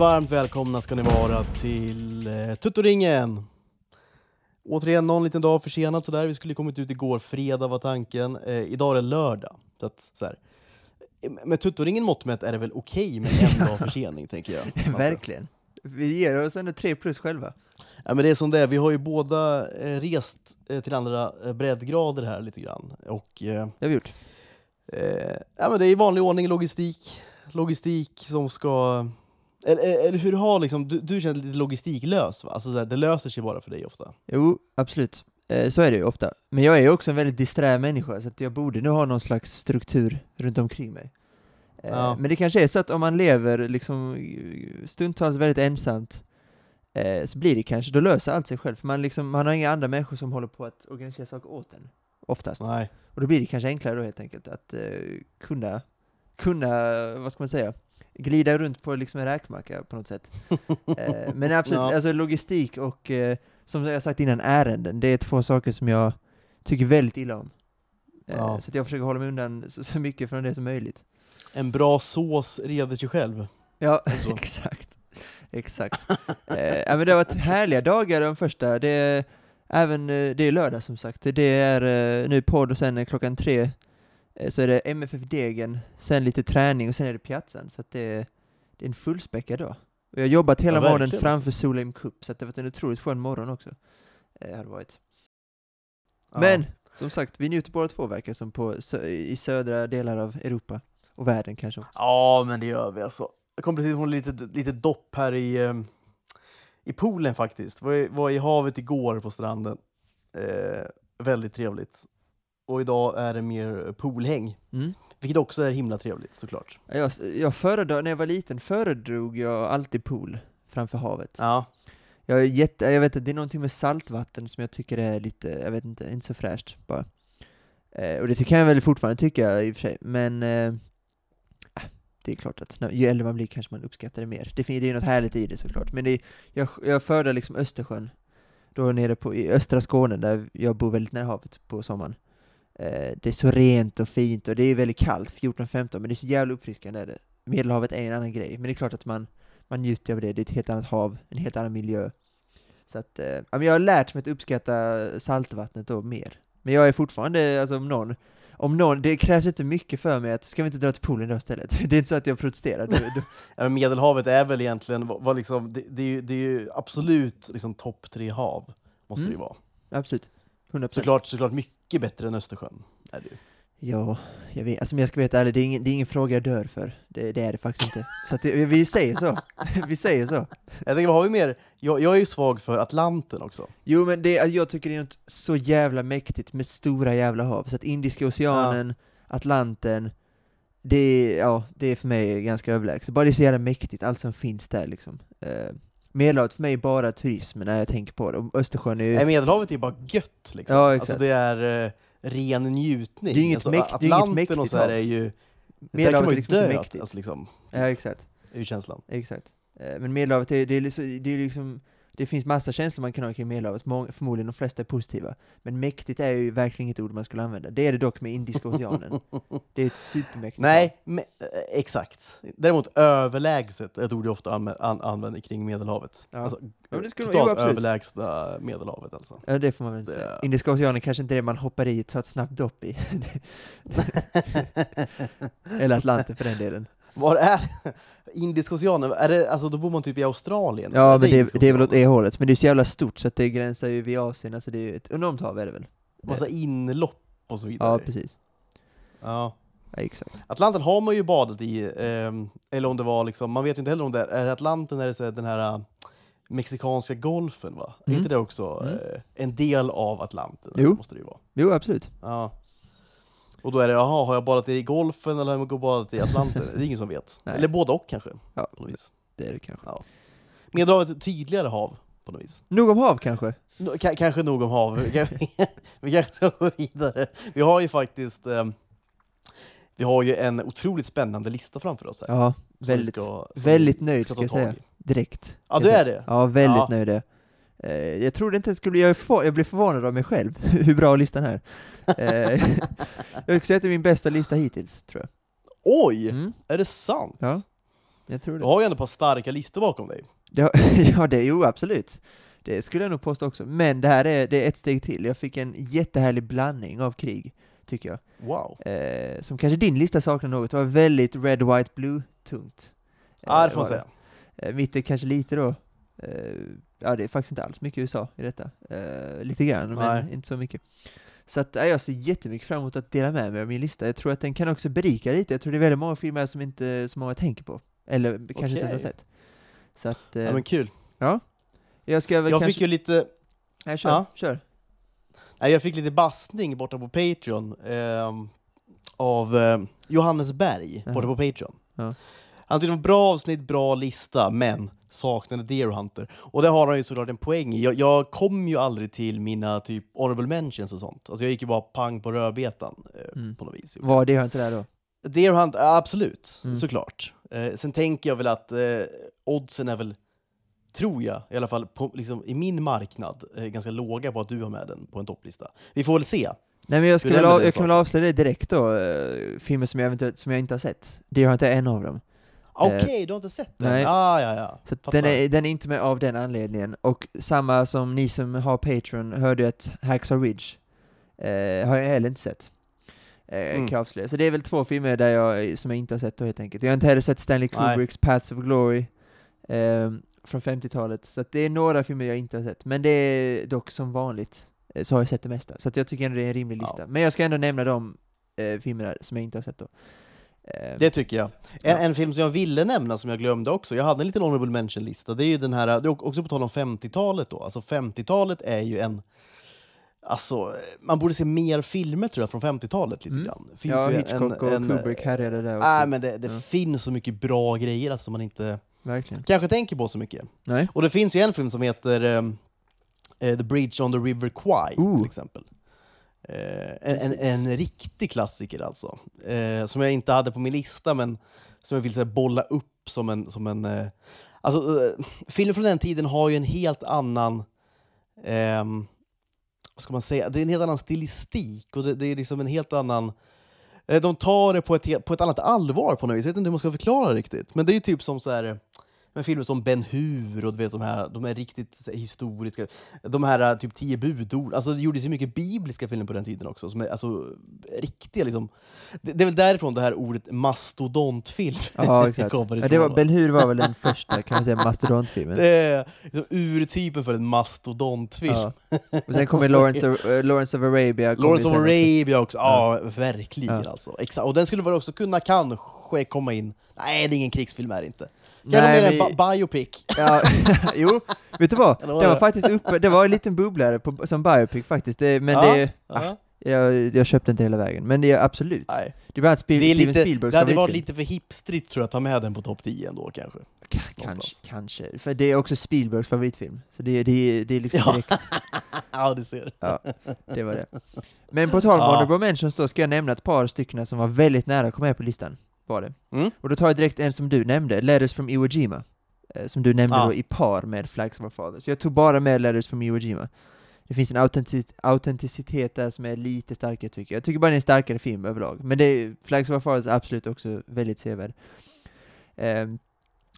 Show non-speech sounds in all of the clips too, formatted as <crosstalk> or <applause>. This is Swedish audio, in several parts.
varmt välkomna ska ni vara till eh, Tuttoringen! Återigen någon liten dag försenad sådär, vi skulle kommit ut igår, fredag var tanken. Eh, idag är det lördag. Så att, så här, eh, med Tuttoringen mått mätt är det väl okej med en <laughs> dag försening, tänker jag. <laughs> Verkligen. Vi ger oss ändå tre plus själva. Ja, men det är som det är, vi har ju båda eh, rest eh, till andra eh, breddgrader här lite grann. Och, eh, Det har vi gjort. eh, ja, men det är i vanlig ordning logistik, logistik som ska... Eller, eller hur har liksom, du, du känner lite logistiklös va? Alltså så här, det löser sig bara för dig ofta. Jo, absolut. Eh, så är det ju ofta. Men jag är ju också en väldigt disträ människa, så att jag borde nu ha någon slags struktur runt omkring mig. Eh, Ja. Men det kanske är så att om man lever liksom eh, stundtals väldigt ensamt, eh, så blir det kanske, då löser allt sig själv. För man, liksom, man har inga andra människor som håller på att organisera saker åt en. Oftast. Nej. Och då blir det kanske enklare då helt enkelt att eh, kunna, kunna, vad ska man säga, glida runt på liksom en räkmacka på något sätt. eh, men absolut, <laughs> Ja. alltså logistik och eh, som jag sagt innan, ärenden, det är två saker som jag tycker väldigt illa om. Eh, Ja. Så jag försöker hålla mig undan så, så mycket från det som möjligt. En bra sås reder sig själv. Ja, <laughs> exakt. Exakt. eh, ja, men det har varit härliga dagar de första. Det är, även, eh, det är lördag som sagt. Det är nu podd och sen klockan tre så är det MFF Degen, sen lite träning och sen är det Piazzan. Så att det, är, det är en fullspäckad dag. Och jag har jobbat hela Ja, morgonen framför Solheim Cup, så att det har varit en otroligt skön morgon också. Eh, har det varit. Ja. Men, som sagt, vi njuter båda två verkar som på, i södra delar av Europa. Och världen kanske också. Ja, men det gör vi alltså. Jag kom precis från lite, lite dopp här i, eh, i poolen faktiskt. Var i, var i havet igår på stranden. Eh, väldigt trevligt. Och idag är det mer poolhäng. Mm. Vilket också är himla trevligt såklart. Ja, Jag, jag föredrar, när jag var liten föredrog jag alltid pool framför havet. Ja, Jag är jätte, jag vet att det är någonting med saltvatten som jag tycker är lite, jag vet inte, inte så fräscht bara. Eh, och det kan jag väl fortfarande tycka i och för sig, men eh, ah, det är klart att ju äldre man blir kanske man uppskattar det mer. Det, fin- det är något härligt i det såklart, men det, är- jag, jag föredrar liksom Östersjön, då nere på, i östra Skåne där jag bor väldigt nära havet på sommaren. Eh, det är så rent och fint och det är väldigt kallt, 14-15, men det är så jävla uppfriskande är det. Medelhavet är en annan grej, men det är klart att man, man njuter av det, det är ett helt annat hav, en helt annan miljö. Så att, eh, jag har lärt mig att uppskatta saltvattnet då mer. Men jag är fortfarande, alltså om någon, om någon, det krävs inte mycket för mig att, ska vi inte dra till poolen då istället? <laughs> Det är inte så att jag protesterar. <laughs> Du, du, Ja, Medelhavet är väl egentligen, vad liksom, det, det, är ju, det är ju absolut liksom topp tre hav. Måste det ju Mm. vara. absolut. 100%. Såklart, såklart mycket bättre än Östersjön. Är det ju. Ja, jag vet, alltså om jag ska vara ärlig, det är ingen, det är ingen fråga jag dör för. Det, det är det faktiskt inte. Så det, vi säger så. <laughs> vi säger så. Jag tänker, vad har vi mer? Jag, jag är ju svag för Atlanten också. Jo men det, alltså, jag tycker det är något så jävla mäktigt med stora jävla hav, så att Indiska oceanen, Atlanten, det ja, det är för mig ganska överlägset. Bara det är så jävla mäktigt, allt som finns där liksom. Eh, Medelhavet för mig är bara turism när jag tänker på det, Östersjön är ju... Nej, Medelhavet är ju bara gött liksom. Ja, exakt. Alltså det är eh, ren njutning. Det är inget alltså, mäkt- det är inget Atlanten och mäktigt så här är ju... Där kan Medelhavet man är ju liksom dö, mäktigt. alltså, liksom, Ja, exakt. är ju känslan. Exakt. Eh, Men Medelhavet, det, det, är liksom, det är liksom, det finns massa känslor man kan ha kring Medelhavet, förmodligen de flesta är positiva. Men mäktigt är ju verkligen inget ord man skulle använda. Det är det dock med Indiska oceanen. <laughs> Det är ett supermäktigt Nej, men, eh, exakt. Däremot överlägset är ett ord jag ofta anvä- an, använder kring Medelhavet. Ja. Alltså, det skulle- totalt jo, överlägsna Medelhavet alltså. Ja, det får man väl Det- säga. Indiska oceanen kanske inte är det man hoppar i och tar ett snabbt dopp i. <laughs> <laughs> Eller Atlanten för den delen. Var är <laughs> Indiska oceanen? Är det, alltså, då bor man typ i Australien? Ja, Är men det, det är väl åt det hållet. Men det är så jävla stort så att det gränsar ju vid Asien, alltså det är ju ett enormt hav är det väl? Massa inlopp och så vidare. Ja, precis. Ja. Ja, exakt. Atlanten har man ju badat i, ehm, eller om det var liksom, man vet ju inte heller om det är, är det Atlanten eller är det den här äh, mexikanska golfen va? Är Mm. inte det också Mm. eh, en del av Atlanten? Jo. Måste det ju vara. Jo, absolut. Ja. Och då är det, jaha, har jag badat i golfen eller har jag badat i Atlanten? Det är ingen som vet. <laughs> Nej. Eller både och kanske, Ja, på något vis. det är det kanske. Medelhavet är ett tydligare hav, på något vis. Nog om hav kanske? Nå- ka- kanske nog om hav. <laughs> Vi kanske- kanske ska gå vidare. Vi har ju faktiskt ehm, vi har ju en otroligt spännande lista framför oss här. Ja, väldigt, ska- väldigt nöjd ska jag säga. Direkt. Ja, du är det? Ja, väldigt Ja. nöjd. Jag. Eh, jag trodde inte det skulle, jag, för, jag blev förvånad av mig själv, <laughs> hur bra listan är. Eh, <laughs> jag skulle säga att det är min bästa lista hittills, tror jag. Oj! Mm. Är det sant? Ja. Jag tror Du det. har ju ändå ett par starka listor bakom dig. det <laughs> ja, det, jo absolut. Det skulle jag nog påstå också. Men det här är, det är ett steg till. Jag fick en jättehärlig blandning av krig, tycker jag. Wow. Eh, som kanske din lista saknar något. Det var väldigt red, white, blue-tungt. Ja, det Eh, får man säga. Eh, mitt är kanske lite då, ja det är faktiskt inte alls mycket USA i detta. Eh, lite grann, men Nej. inte så mycket. Så att, ja, jag ser jättemycket fram emot att dela med mig av min lista. Jag tror att den kan också berika lite. Jag tror det är väldigt många filmer som inte så många tänker på. Eller kanske inte ens har sett. Så att, eh, Ja, men kul. jag ska väl Jag kanske... fick ju lite, Nej, kör, Ja. kör. nej, jag fick lite bastning borta på Patreon ehm, av eh, Johannes Berg Jaha. borta på Patreon. Ja. Han tyckte det var bra avsnitt, bra lista, men saknade Deer Hunter. Och det har han ju såklart en poäng i. Jag, jag kom ju aldrig till mina typ honorable mentions och sånt. Alltså jag gick ju bara pang på rödbetan eh, Mm. på något vis. Vad det har inte där då? Deer Hunt, ja, absolut, Mm. såklart. Eh, sen tänker jag väl att eh, oddsen är väl, tror jag, i alla fall på, liksom, i min marknad, eh, ganska låga på att du har med den på en topplista. Vi får väl se. Nej men jag, ska är väl, av, jag kan väl avslöja det direkt då, eh, filmer som jag, eventuellt, som jag inte har sett. Det har inte en av dem. Okej, du har inte sett den? Eh, nej. Ah, ja, ja. Så den är, den är inte med av den anledningen. Och samma som ni som har Patreon hörde att Hacksaw Ridge eh, har jag heller inte sett. Eh, Mm. Så det är väl två filmer där jag, som jag inte har sett då helt enkelt. Jag har inte heller sett Stanley. Kubricks Paths of Glory eh, från 50-talet. Så det är några filmer jag inte har sett. Men det är dock som vanligt eh, så har jag sett det mesta. Så jag tycker ändå det är en rimlig Ja. lista. Men jag ska ändå nämna de eh, filmerna som jag inte har sett då. Eh, Det tycker jag. En, en film som jag ville nämna, som jag glömde också, jag hade en liten honorable mention-lista, det är ju den här, det är också på tal om 50-talet då, alltså 50-talet är ju en Alltså, man borde se mer filmer tror jag från 50-talet lite Mm. grann. Finns ja, Hitchcock och Kubrick härjade där också. Nej, men det, det Ja. finns så mycket bra grejer alltså, som man inte Verkligen. kanske tänker på så mycket. Nej. Och det finns ju en film som heter eh, The Bridge on the River Kwai, Ooh. till exempel. Eh, en, en, en riktig klassiker alltså. Eh, som jag inte hade på min lista, men som jag vill så här, bolla upp som en... Som en eh, alltså, eh, filmer från den tiden har ju en helt annan... ehm, vad ska man säga? Det är en helt annan stilistik och det, det är liksom en helt annan... De tar det på ett, på ett annat allvar på något vis. Jag vet inte hur man ska förklara det riktigt. Men det är ju typ som så här... med filmer som Ben Hur och du vet, de här de är riktigt här, historiska. De här eh, typ tio budord. Alltså, det gjordes ju mycket bibliska filmer på den tiden också. Som är, alltså, riktiga liksom. Det, det är väl därifrån det här ordet mastodontfilm Ja, exakt. <laughs> kommer Ja, det var, ifrån, va? Ben Hur var väl den första, kan man säga, mastodontfilmen. Det är liksom urtypen för en mastodontfilm. Ja. Och sen kommer <laughs> Lawrence of, eh, Lawrence of Arabia. Lawrence of. Arabia också. Ja, verkligen Ja. alltså. Exakt. Och den skulle väl också kunna kanske komma in... Nej, det är ingen krigsfilm är det inte. Kanske mer en men- ba- biopic. Ja, <laughs> jo, vet du vad? Det var faktiskt uppe, det var en liten bubblare på, som biopic faktiskt, det, men Ja, det, ah, Ja. jag, jag köpte inte hela vägen. Men det är absolut. Nej. Det är bland annat Spiel, Det, är Steven lite, Spielbergs det hade varit lite för hipstrigt tror jag att ta med den på topp 10 ändå kanske. Ka- Kanske, kanske. För det är också Spielbergs favoritfilm. Så det, det, det är liksom Ja. direkt, <laughs> Ja, du ser. ja, det var det. Men på tal om Ja. honorable mentions då, ska jag nämna ett par stycken som var väldigt nära att komma med på listan. Var det. Mm. Och då tar jag direkt en som du nämnde, Letters from Iwo Jima. eh, Som du nämnde Ja. då i par med Flags of Our Father. Så jag tog bara med Letters from Iwo Jima. Det finns en autentic- autenticitet där som är lite starkare tycker jag. Jag tycker bara det är en starkare film överlag. Men det är, Flags of Our Fathers är absolut också väldigt sevärd. Ehm,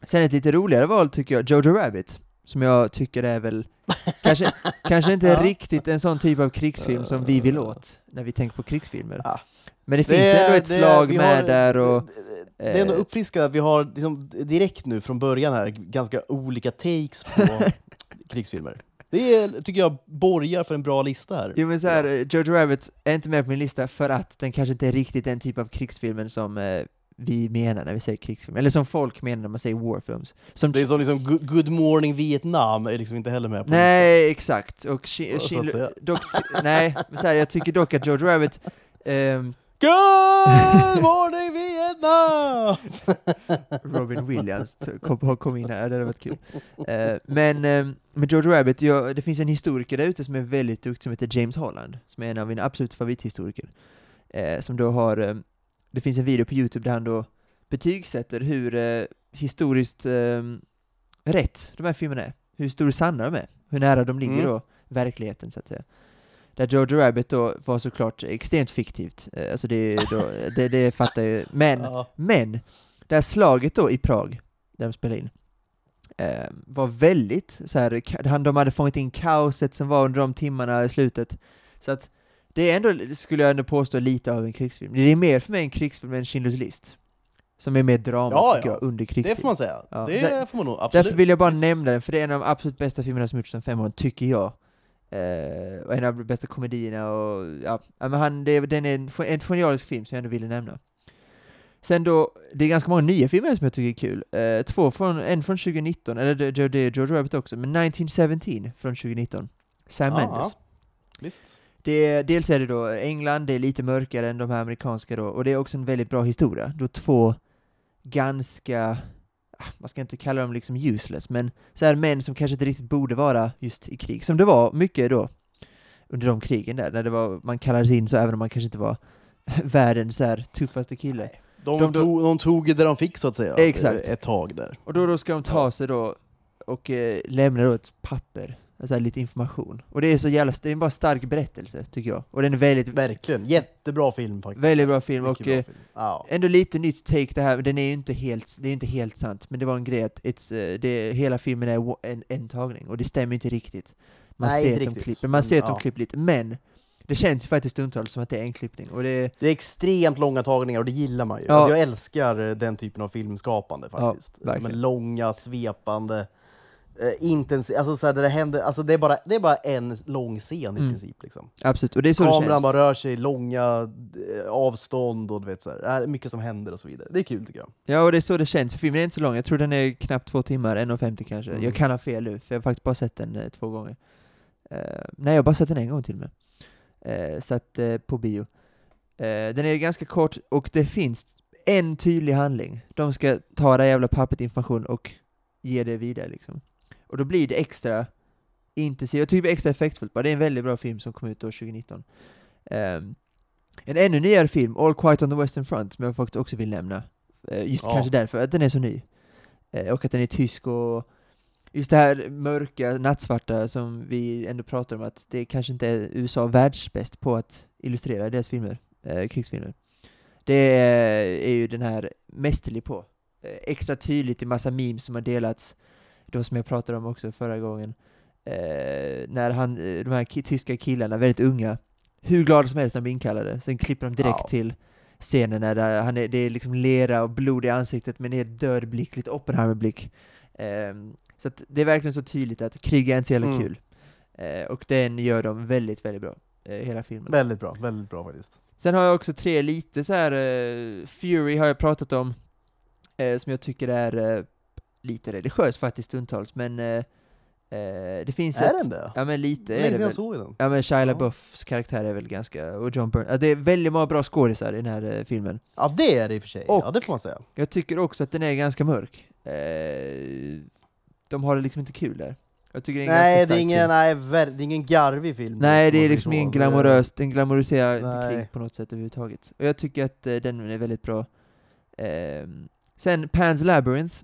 sen ett lite roligare val tycker jag, Jojo Rabbit. Som jag tycker är väl, <laughs> kanske, kanske inte Ja. riktigt en sån typ av krigsfilm som vi vill åt, när vi tänker på krigsfilmer. Ja. Men det finns ändå ett slag vi med har- där och... Det, det är ändå eh, uppfriskande att vi har liksom, direkt nu från början här ganska olika takes på <laughs> krigsfilmer. Det är, tycker jag borgar för en bra lista här. Jo men så här, eh, Jojo Rabbit är inte med på min lista för att den kanske inte är riktigt den typ av krigsfilmen som eh, vi menar när vi säger krigsfilm, eller som folk menar när man säger warfilms. Som Det är som liksom Good- Good Morning Vietnam är liksom inte heller med på Nej, exakt. Och Schindler- dock, <laughs> nej, men så här, jag tycker dock att Jojo Rabbit listan. Good Morning <laughs> Vietnam! <laughs> Robin Williams kom, kom in här, det hade varit kul. Eh, men ehm, med Jojo Rabbit, ja, det finns en historiker där ute som är väldigt duktig som heter James Holland, som är en av mina absoluta favorithistoriker. Eh, som då har, ehm, det finns en video på Youtube där han då betygsätter hur eh, historiskt ehm, rätt de här filmerna är. Hur historiskt sanna de är. Hur nära de ligger Mm. då verkligheten, så att säga. Där Jojo Rabbit då var såklart extremt fiktivt, eh, alltså det, då, <laughs> det, det fattar jag ju. Men Ja. men, det här slaget då i Prag, där de spelade in, eh, var väldigt så här, de hade fångat in kaoset som var under de timmarna i slutet. Så att det är ändå, skulle jag ändå påstå, lite av en krigsfilm. Det är mer för mig en krigsfilm än Schindler's list. Som är mer drama, Ja, tycker ja. jag, under Det krigstid. får man säga. Ja. Det Där- får man nog absolut. Därför vill jag bara Visst. nämna den, för det är en av de absolut bästa filmerna som gjorts sedan fem år, tycker jag. Eh, och en av de bästa komedierna och, ja, men han, det, den är en, en genialisk film som jag ändå ville nämna. Sen då, det är ganska många nya filmer som jag tycker är kul. Eh, två från, en från 2019, eller det, det är George Rabbit också, men 1917 från 2019. Sam Ja, Mendes. Visst. Det dels är det då England, det är lite mörkare än de här amerikanska då, och det är också en väldigt bra historia. Då två ganska, ah, man ska inte kalla dem liksom useless, men så här män som kanske inte riktigt borde vara just i krig, som det var mycket då under de krigen där, när det var, man kallades in så även om man kanske inte var <laughs> världens så här tuffaste kille. De, De- tog, de tog det de fick så att säga, Exakt. ett tag där. Och då, då ska de ta sig då och eh, lämna då ett papper, alltså lite information. Och det är så jävla, det är en bara stark berättelse, tycker jag. Och den är väldigt, Verkligen, jättebra film faktiskt. väldigt bra film, Mycket och bra eh, film. Ja. ändå lite nytt take det här, den är ju inte helt, det är inte helt sant, men det var en grej att it's, eh, det, hela filmen är en, en tagning, och det stämmer inte riktigt. Man Nej, ser att de riktigt. klipper, man ser att de ja. klipper lite, men det känns ju faktiskt stundtals som att det är en klippning, och det, Det är extremt långa tagningar och det gillar man ju. Ja. Alltså jag älskar eh, den typen av filmskapande Ja, faktiskt. verkligen. Med långa, svepande, eh, intensiva, alltså så här, där det händer, alltså det är, bara, det är bara en lång scen i Mm. princip. Liksom. absolut, och det är så det Kameran känns. bara rör sig långa eh, avstånd och du vet så här, det är mycket som händer och så vidare. Det är kul tycker jag. Ja, och det är så det känns. Filmen är inte så lång, jag tror den är knappt två timmar, 1.50 kanske. Mm. Jag kan ha fel nu, för jag har faktiskt bara sett den eh, två gånger. Eh, nej, jag har bara sett den en gång till och med. Uh, så att, på bio. Den är ganska kort, och det finns en tydlig handling. De ska ta det jävla pappret information och ge det vidare liksom. Och då blir det extra intensivt, jag tycker det blir extra effektfullt bara. Det är en väldigt bra film som kom ut år 2019. Ehm, en ännu nyare film, All Quiet on the Western Front, som jag faktiskt också vill nämna. Eh, Just Ja. kanske därför att den är så ny. Eh, Och att den är tysk och just det här mörka, nattsvarta som vi ändå pratar om att det kanske inte är USA världsbäst på att illustrera deras filmer, eh, krigsfilmer. Det är, är ju den här mästerlig på. Eh, Extra tydligt i massa memes som har delats, de som jag pratade om också förra gången. Eh, när han, eh, de här ki- tyska killarna, väldigt unga, hur glada som helst när de blir inkallade. Sen klipper de direkt Ja. till scenen när det, han är, det är liksom lera och blod i ansiktet med en död blick, lite Oppenheimer-blick. Ehm, så det är verkligen så tydligt att krig är inte så jävla Mm. kul. Eh, och den gör de väldigt, väldigt bra. Eh, hela filmen. Väldigt bra, väldigt bra faktiskt. Sen har jag också tre lite så här eh, Fury har jag pratat om, eh, som jag tycker är eh, lite religiös faktiskt stundtals, men eh, eh, det finns Är ett... den det? Ja men lite är Länge det sedan jag väl. såg den. Ja men Shia Ja. LaBeoufs karaktär är väl ganska, och John Byrne, ja, det är väldigt många bra skådisar i den här eh, filmen. Ja det är det i och för sig, Och- ja det får man säga. Jag tycker också att den är ganska mörk. Eh, de har det liksom inte kul där. Jag tycker det är en Nej ganska det är, ingen, film. nej, ver- det är ingen garvig film. Nej, det är liksom ingen glamorös, den glamoriserar inte krig på något sätt överhuvudtaget. Och jag tycker att eh, den är väldigt bra. Ehm, sen Pan's Labyrinth,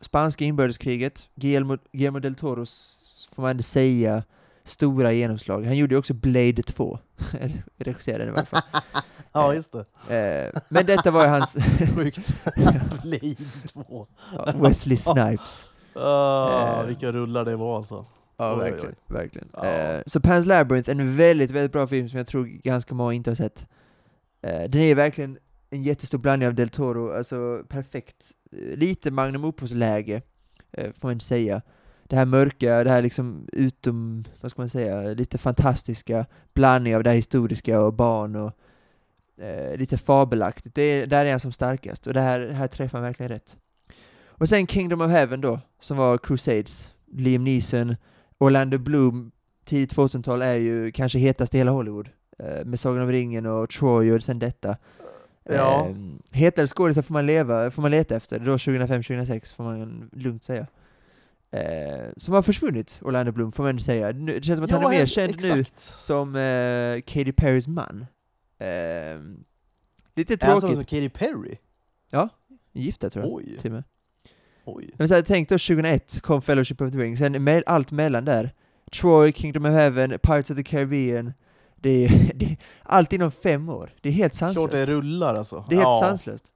spanska inbördeskriget, Guillermo, Guillermo del Toros, får man ändå säga, stora genomslag. Han gjorde ju också Blade 2, <laughs> eller regisserade den i varje fall. <laughs> Ja just det, Eh, men detta var ju hans, sjukt. <laughs> Blade 2. ja, Wesley Snipes. Eh. vilka rullar det var alltså. Ja, Oj, oj, verkligen. verkligen. Ja. Eh, så Pan's Labyrinth, en väldigt, väldigt bra film som jag tror ganska många inte har sett. Eh, den är verkligen en jättestor blandning av Del Toro, alltså perfekt. Lite Magnum Opus-läge, eh, får man inte säga. Det här mörka, det här liksom utom, vad ska man säga, lite fantastiska blandning av det här historiska och barn och eh, lite fabelaktigt. Det är, där är han som starkast, och det här, här träffar han verkligen rätt. Och sen Kingdom of Heaven då, som var Crusades, Liam Neeson, Orlando Bloom, tidigt 2000-tal är ju kanske hetast i hela Hollywood. Eh, med Sagan om ringen och Troy och sen detta. Ja. Eh, hetare skådisar får man leva, får man leta efter, då 2005-2006 får man lugnt säga. Eh, som har försvunnit, Orlando Bloom, får man ändå säga. Nu, det känns som att han är mer känd nu exakt. som eh, Katy Perrys man. Eh, lite Är han som tråkigt. Katy Perry? Gifta tror jag, Oj, till och med. oj. Men så här, tänk då 2001 kom Fellowship of the Ring, sen med allt mellan där. Troy, Kingdom of Heaven, Pirates of the Caribbean. Det är, <laughs> det är allt inom fem år. Det är helt Klart sanslöst. det rullar alltså. Det är helt ja. sanslöst.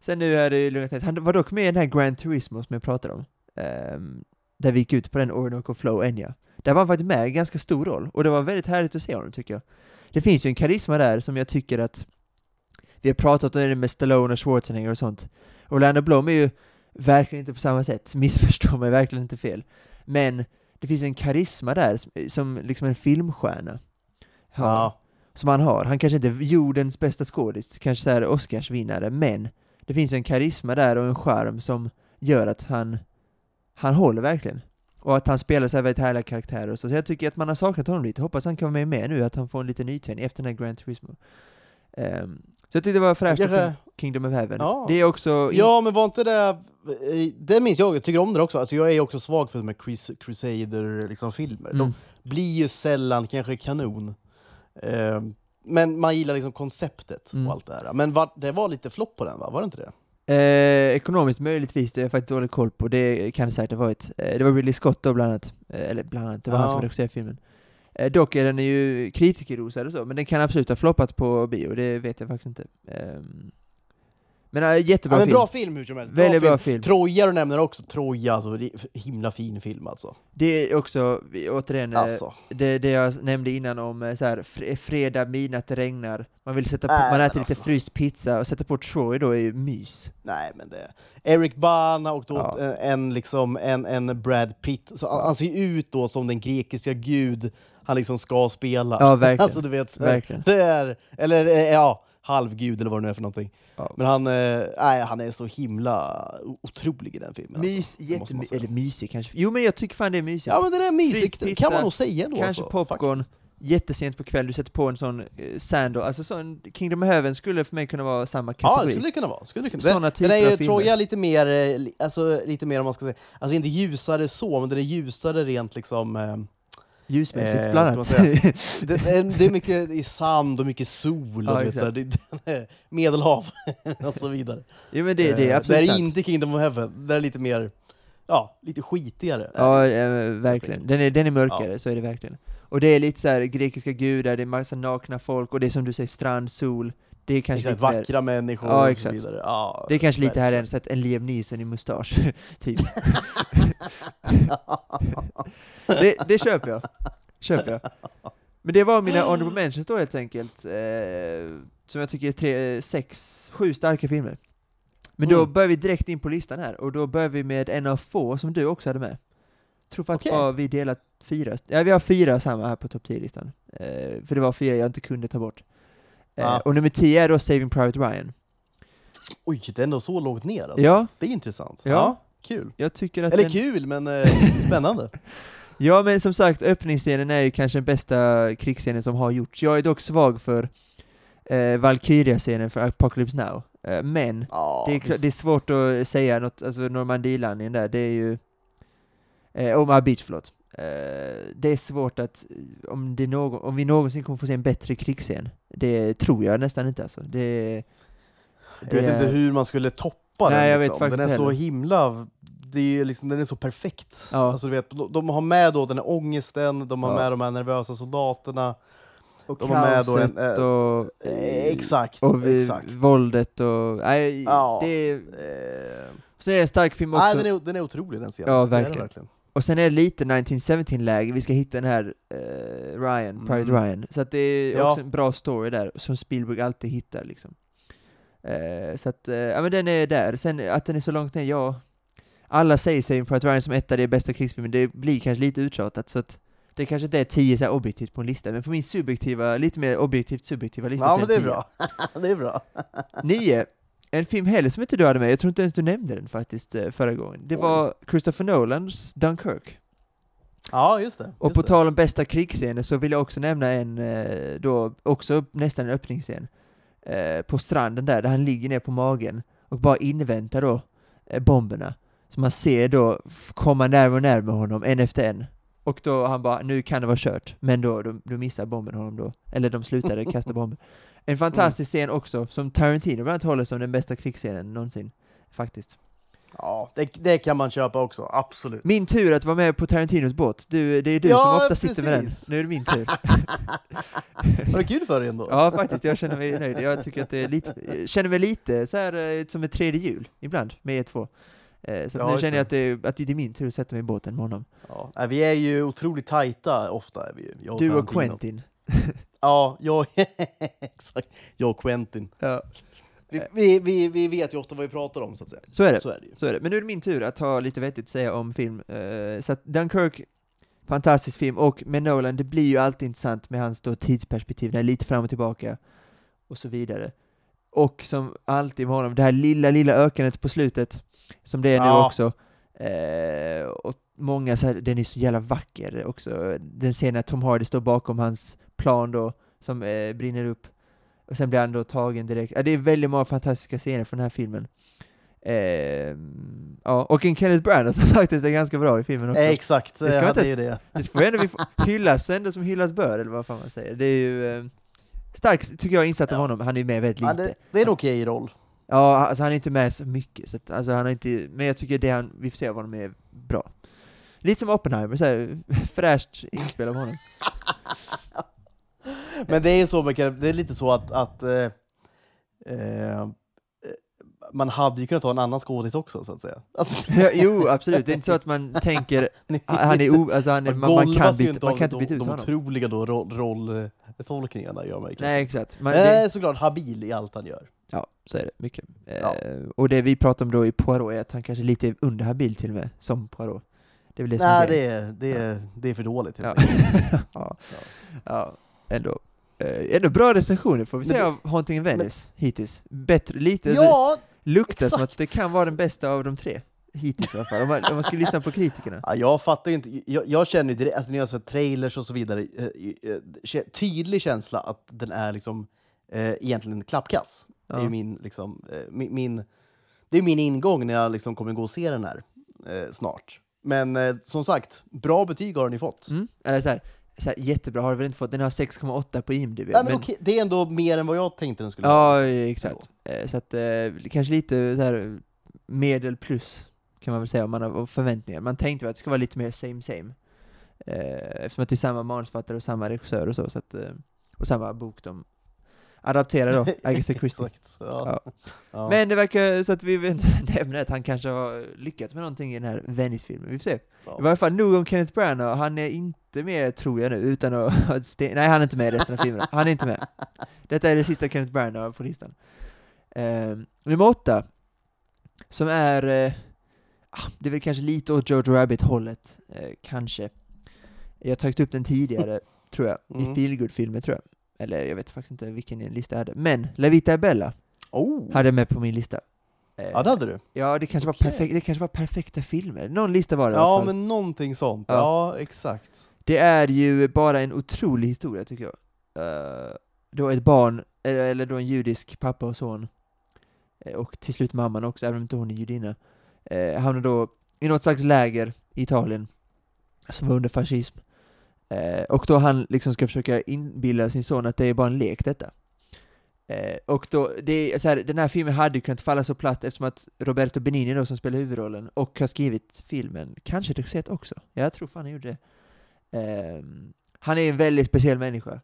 Sen nu är det lugnt Han var dock med i den här Grand Turismo som jag pratade om. Um, där vi gick ut på den Orinoco Flow Enya. Där var han faktiskt med i ganska stor roll, och det var väldigt härligt att se honom tycker jag. Det finns ju en karisma där som jag tycker att vi har pratat om det med Stallone och Schwarzenegger och sånt. Orlando Bloom är ju verkligen inte på samma sätt, <laughs> missförstå mig verkligen inte fel. Men det finns en karisma där, som, som liksom en filmstjärna. Ja. Som han har. Han kanske inte är jordens bästa skådis, kanske så här Oscarsvinnare, men det finns en karisma där och en charm som gör att han, han håller verkligen. Och att han spelar så här väldigt härliga karaktärer och så. Så jag tycker att man har saknat honom lite. Hoppas han kan vara med med nu, att han får en liten nytändning efter den här Grand Turismo. Ehm, så jag tyckte det var fräscht Kanske- Kingdom of Heaven. Ja. Det är också... in- Ja, men var inte det... eh, Det minns jag, jag tycker om det också. Alltså, jag är också svag för de här Crus- Crusader-filmer. Liksom. Mm. De blir ju sällan kanske kanon. Eh, men man gillar liksom konceptet Mm. och allt det här. Men var, det var lite flopp på den, va? Var det inte det? Eh, ekonomiskt möjligtvis, det är jag faktiskt dålig koll på, det kan det säkert ha varit. Eh, det var Ridley Scott då bland annat, eh, eller bland annat, det var han Ja. som regisserade filmen. Dock är den ju kritikerrosad och så, men den kan absolut ha floppat på bio, det vet jag faktiskt inte. Men äh, jättebra Ja, men film. bra film hur som helst. Väldigt bra film. Troja du nämner också. Troja, alltså himla fin film alltså. Det är också, återigen, eh, alltså. det, det jag nämnde innan om eh, så här, fr- fredag, midnatt, det regnar, man vill sätta på, Nej, man äter lite alltså. fryst pizza och sätta på Troy då är ju mys. Nej men det... Eric Bana och då Ja. eh, en, liksom, en, en Brad Pitt. Så han, han ser ju ut då som den grekiska gud han liksom ska spela. Ja, verkligen. <laughs> alltså du vet, Verkligen. det är... Eller ja, halvgud eller vad det nu är för någonting. Ja. Men han, eh, han är så himla otrolig i den filmen. Mys, alltså, det måste man jättemy- säga. eller mysig kanske. Jo men jag tycker fan det är mysigt. Ja men det är mysigt, det kan man nog säga ändå. kanske alltså, popcorn. faktiskt. Jättesent på kväll, du sätter på en sån eh, alltså sån Kingdom Heaven skulle för mig kunna vara samma Ja, kategori. det skulle det kunna vara. Skulle det kunna. Såna Den, typer den är ju, filmer. Troja lite mer, eh, alltså lite mer om man ska säga, alltså inte ljusare så, men den är ljusare rent liksom eh, Ljusmässigt Eh, bland annat. <laughs> det, är, det är mycket i sand och mycket sol, Ja, och vet, så här, <laughs> Medelhav <laughs> och så vidare. jo men det, det är Eh, absolut det är inte Kingdom of Heaven, det är lite mer, ja, lite skitigare. Ja, eh, verkligen. Den är, den är mörkare, så är det verkligen. Och det är lite så här grekiska gudar, det är massa nakna folk, och det är som du säger, strand, sol. Det är kanske Exakt, lite vackra människor Ja, och så vidare. Ja, det är kanske lite här än så att en Liam Neeson i mustasch, <laughs> typ. <laughs> det, det köper jag. Köper jag. Men det var mina honorable mentions då helt enkelt, eh, som jag tycker är tre, sex, sju starka filmer. Men då Mm. börjar vi direkt in på listan här, och då börjar vi med en av få som du också hade med. tror faktiskt bara vi delat fyra, ja vi har fyra samma här på topp 10-listan. Eh, för det var fyra jag inte kunde ta bort. Eh, Ja. Och nummer 10 är då Saving Private Ryan. Oj, det är ändå så lågt ner alltså. Ja, Det är intressant. Ja. Ja, kul. jag tycker att Eller den, kul, men eh, <laughs> spännande. Ja men som sagt, öppningsscenen är ju kanske den bästa krigsscenen som har gjorts. Jag är dock svag för eh, Valkyria-scenen för Apocalypse Now. Eh, men Ja, det, är, det är svårt att säga något, alltså Normandie-landningen där, det är ju... Eh, Omaha Beach, förlåt. Eh, det är svårt att, eh, om, det någon, om vi någonsin kommer få se en bättre krigsscen, det tror jag nästan inte alltså. Det, Jag det vet inte hur man skulle toppa Nej, den. Liksom. den är inte så heller. himla... Det är liksom, den är så perfekt. Ja. Alltså, du vet, de, de har med då den här ångesten, de har Ja. med de här nervösa soldaterna. och De har med då en, eh, och... Eh, exakt, och exakt. våldet och... Nej, Ja. det är... Eh, Så är det en stark film också. nej, den, är, den är otrolig den scenen. Ja, är den verkligen. Och sen är det lite 1917-läge, vi ska hitta den här eh, Ryan, Private Mm. Ryan. Så att det är Ja. också en bra story där, som Spielberg alltid hittar liksom. Eh, så att, eh, ja men den är där. Sen att den är så långt ner, ja. Alla säger Saving Private Ryan som ett av de bästa krigsfilmen, det blir kanske lite uttjatat så att det kanske inte är tio så här objektivt på en lista, men på min subjektiva, lite mer objektivt subjektiva lista Ja, men det är tio. bra. <laughs> det är bra. Nio, en film heller som inte du hade med, jag tror inte ens du nämnde den faktiskt eh, förra gången. Det var Christopher Nolans Dunkirk. Ja, just det. Och just på det. tal om bästa krigsscener så vill jag också nämna en, eh, då, också nästan en öppningsscen, eh, på stranden där, där han ligger ner på magen och bara inväntar då bomberna. Så man ser då komma närmare och närmare honom, en efter en. Och då han bara, nu kan det vara kört, men då, då, då missar bomben honom då. Eller de slutade kasta bomber. <laughs> En fantastisk scen också, som Tarantino bland annat håller som den bästa krigsscenen någonsin, faktiskt. Ja, det, det kan man köpa också, absolut. Min tur att vara med på Tarantinos båt. Du, det är du Ja, som ofta sitter med den. precis. Nu är det min tur. <laughs> Var det kul för dig ändå? Ja, faktiskt. Jag känner mig nöjd. Jag tycker att det är lite, känner mig lite så här eh, som ett tredje jul ibland med er två. Eh, Så Ja, nu känner jag att det, att det är min tur att sätta mig i båten med honom. Ja. Vi är ju otroligt tajta ofta. Är vi, ju, Du och. Quentin. <laughs> Ja, jag, <laughs> exakt. Jag och Quentin. Ja, Vi, vi, vi, vi vet ju ofta vad vi pratar om, så att säga. så är det. Så är det ju. Så är det. Men nu är det min tur att ha lite vettigt att säga om film. Eh, så att Dunkirk, fantastisk film, och med Nolan, det blir ju alltid intressant med hans då tidsperspektiv, det är lite fram och tillbaka, och så vidare. Och som alltid med honom, det här lilla, lilla ökandet på slutet, som det är nu Ja. också. Eh, och många så här, den är så jävla vacker också. Den scenen när Tom Hardy står bakom hans plan då, som eh, brinner upp. Och sen blir han då tagen direkt. Ja, det är väldigt många fantastiska scener från den här filmen. Eh, ja, och en Kenneth Branagh som <laughs> faktiskt är ganska bra i filmen också. Eh, exakt, Det ska det man hade inte ju det. Det får ändå vi får <laughs> hyllas ändå som hyllas bör, eller vad fan man säger. Det är ju eh, starkt, tycker jag, insatt av Ja. honom. Han är ju med väldigt Ja, lite. det, det är en okej roll. Ja, alltså han är inte med så mycket, så att, alltså, han har inte, men jag tycker det han, vi får se av honom är bra. Lite som Oppenheimer, så här, <laughs> fräscht inspel av honom. Men det är så mycket, det är lite så att, att eh, eh, man hade ju kunnat ta en annan skådis också, så att säga. Alltså, <laughs> Ja, jo, absolut. Det är inte så att man <laughs> tänker, han är o, alltså han är, man, man, kan byta, man kan inte de, byta ut de honom. otroliga då, roll, rolltolkningarna, gör mig Nej, exakt. Man, det, är såklart habil i allt han gör. Ja, så är det mycket. Ja. Eh, och det vi pratar om då i Poirot är att han kanske är lite underhabil till och med, som Poirot. Det är väl det som Nej, är det är, det, är, det är för dåligt <laughs> ja. ja. ja, ändå. Eh, ändå bra recensioner får vi Men det- av Haunting in Venice hittills. Bättre, lite, det Ja, luktar som att exakt. det kan vara den bästa av de tre. Hittills i alla fall, om man, om man skulle lyssna på kritikerna. <laughs> Ja, jag fattar ju inte, jag, jag känner ju direkt, alltså när jag ser trailers och så vidare, eh, eh, kä- tydlig känsla att den är liksom eh, egentligen klappkass. Det är Ja. min, liksom, eh, min, min, det är min ingång när jag liksom kommer gå och se den här eh, snart. Men eh, som sagt, bra betyg har ju fått. Mm? Eller så här, så här, jättebra har du väl inte fått, den har 6,8 på IMDB. Nej, men okej, det är ändå mer än vad jag tänkte den skulle Ja, vara. exakt. Eh, Så att, eh, kanske lite så här medel plus, kan man väl säga, om man har förväntningar. Man tänkte väl att det ska vara lite mer same same. Eh, Eftersom att det är samma manusförfattare och samma regissör och så, så att, eh, och samma bok de adapterar då, <laughs> Agatha Christie. Ja. Ja. Men det verkar så att vi vet- <laughs> nämner att han kanske har lyckats med någonting i den här Venice-filmen, vi får se. Ja. I varje fall nog om Kenneth Branagh, han är inte med tror jag nu, utan att <laughs> ha ett sten... Nej, han är inte med i resten av filmen. Han är inte med. Detta är det sista Kenneth Branagh på listan. Ehm, nummer åtta, som är... eh, ah, det är väl kanske lite åt Jojo Rabbit-hållet, eh, kanske. Jag har tagit upp den tidigare, tror jag, i Mm. feelgood-filmer tror jag. Eller jag vet faktiskt inte vilken lista jag hade. Men La Vita Bella Oh. hade jag med på min lista. Eh, Ja, det hade du. ja, det kanske, Okej. var perfekt, det kanske var perfekta filmer. Någon lista var det Ja, men någonting sånt. Ja. Ja, exakt. Det är ju bara en otrolig historia tycker jag. Uh, då ett barn, eller, då en judisk pappa och son, eh, och till slut mamman också, även om inte hon är judinna, uh, hamnar då i något slags läger i Italien, som var under fascism. Eh, och då han liksom ska försöka inbilla sin son att det är bara en lek detta. Eh, och då, det är så här, den här filmen hade ju kunnat falla så platt eftersom att Roberto Benigni då som spelar huvudrollen och har skrivit filmen, kanske regisserat också, jag tror fan han gjorde det. Ehm, han är en väldigt speciell människa.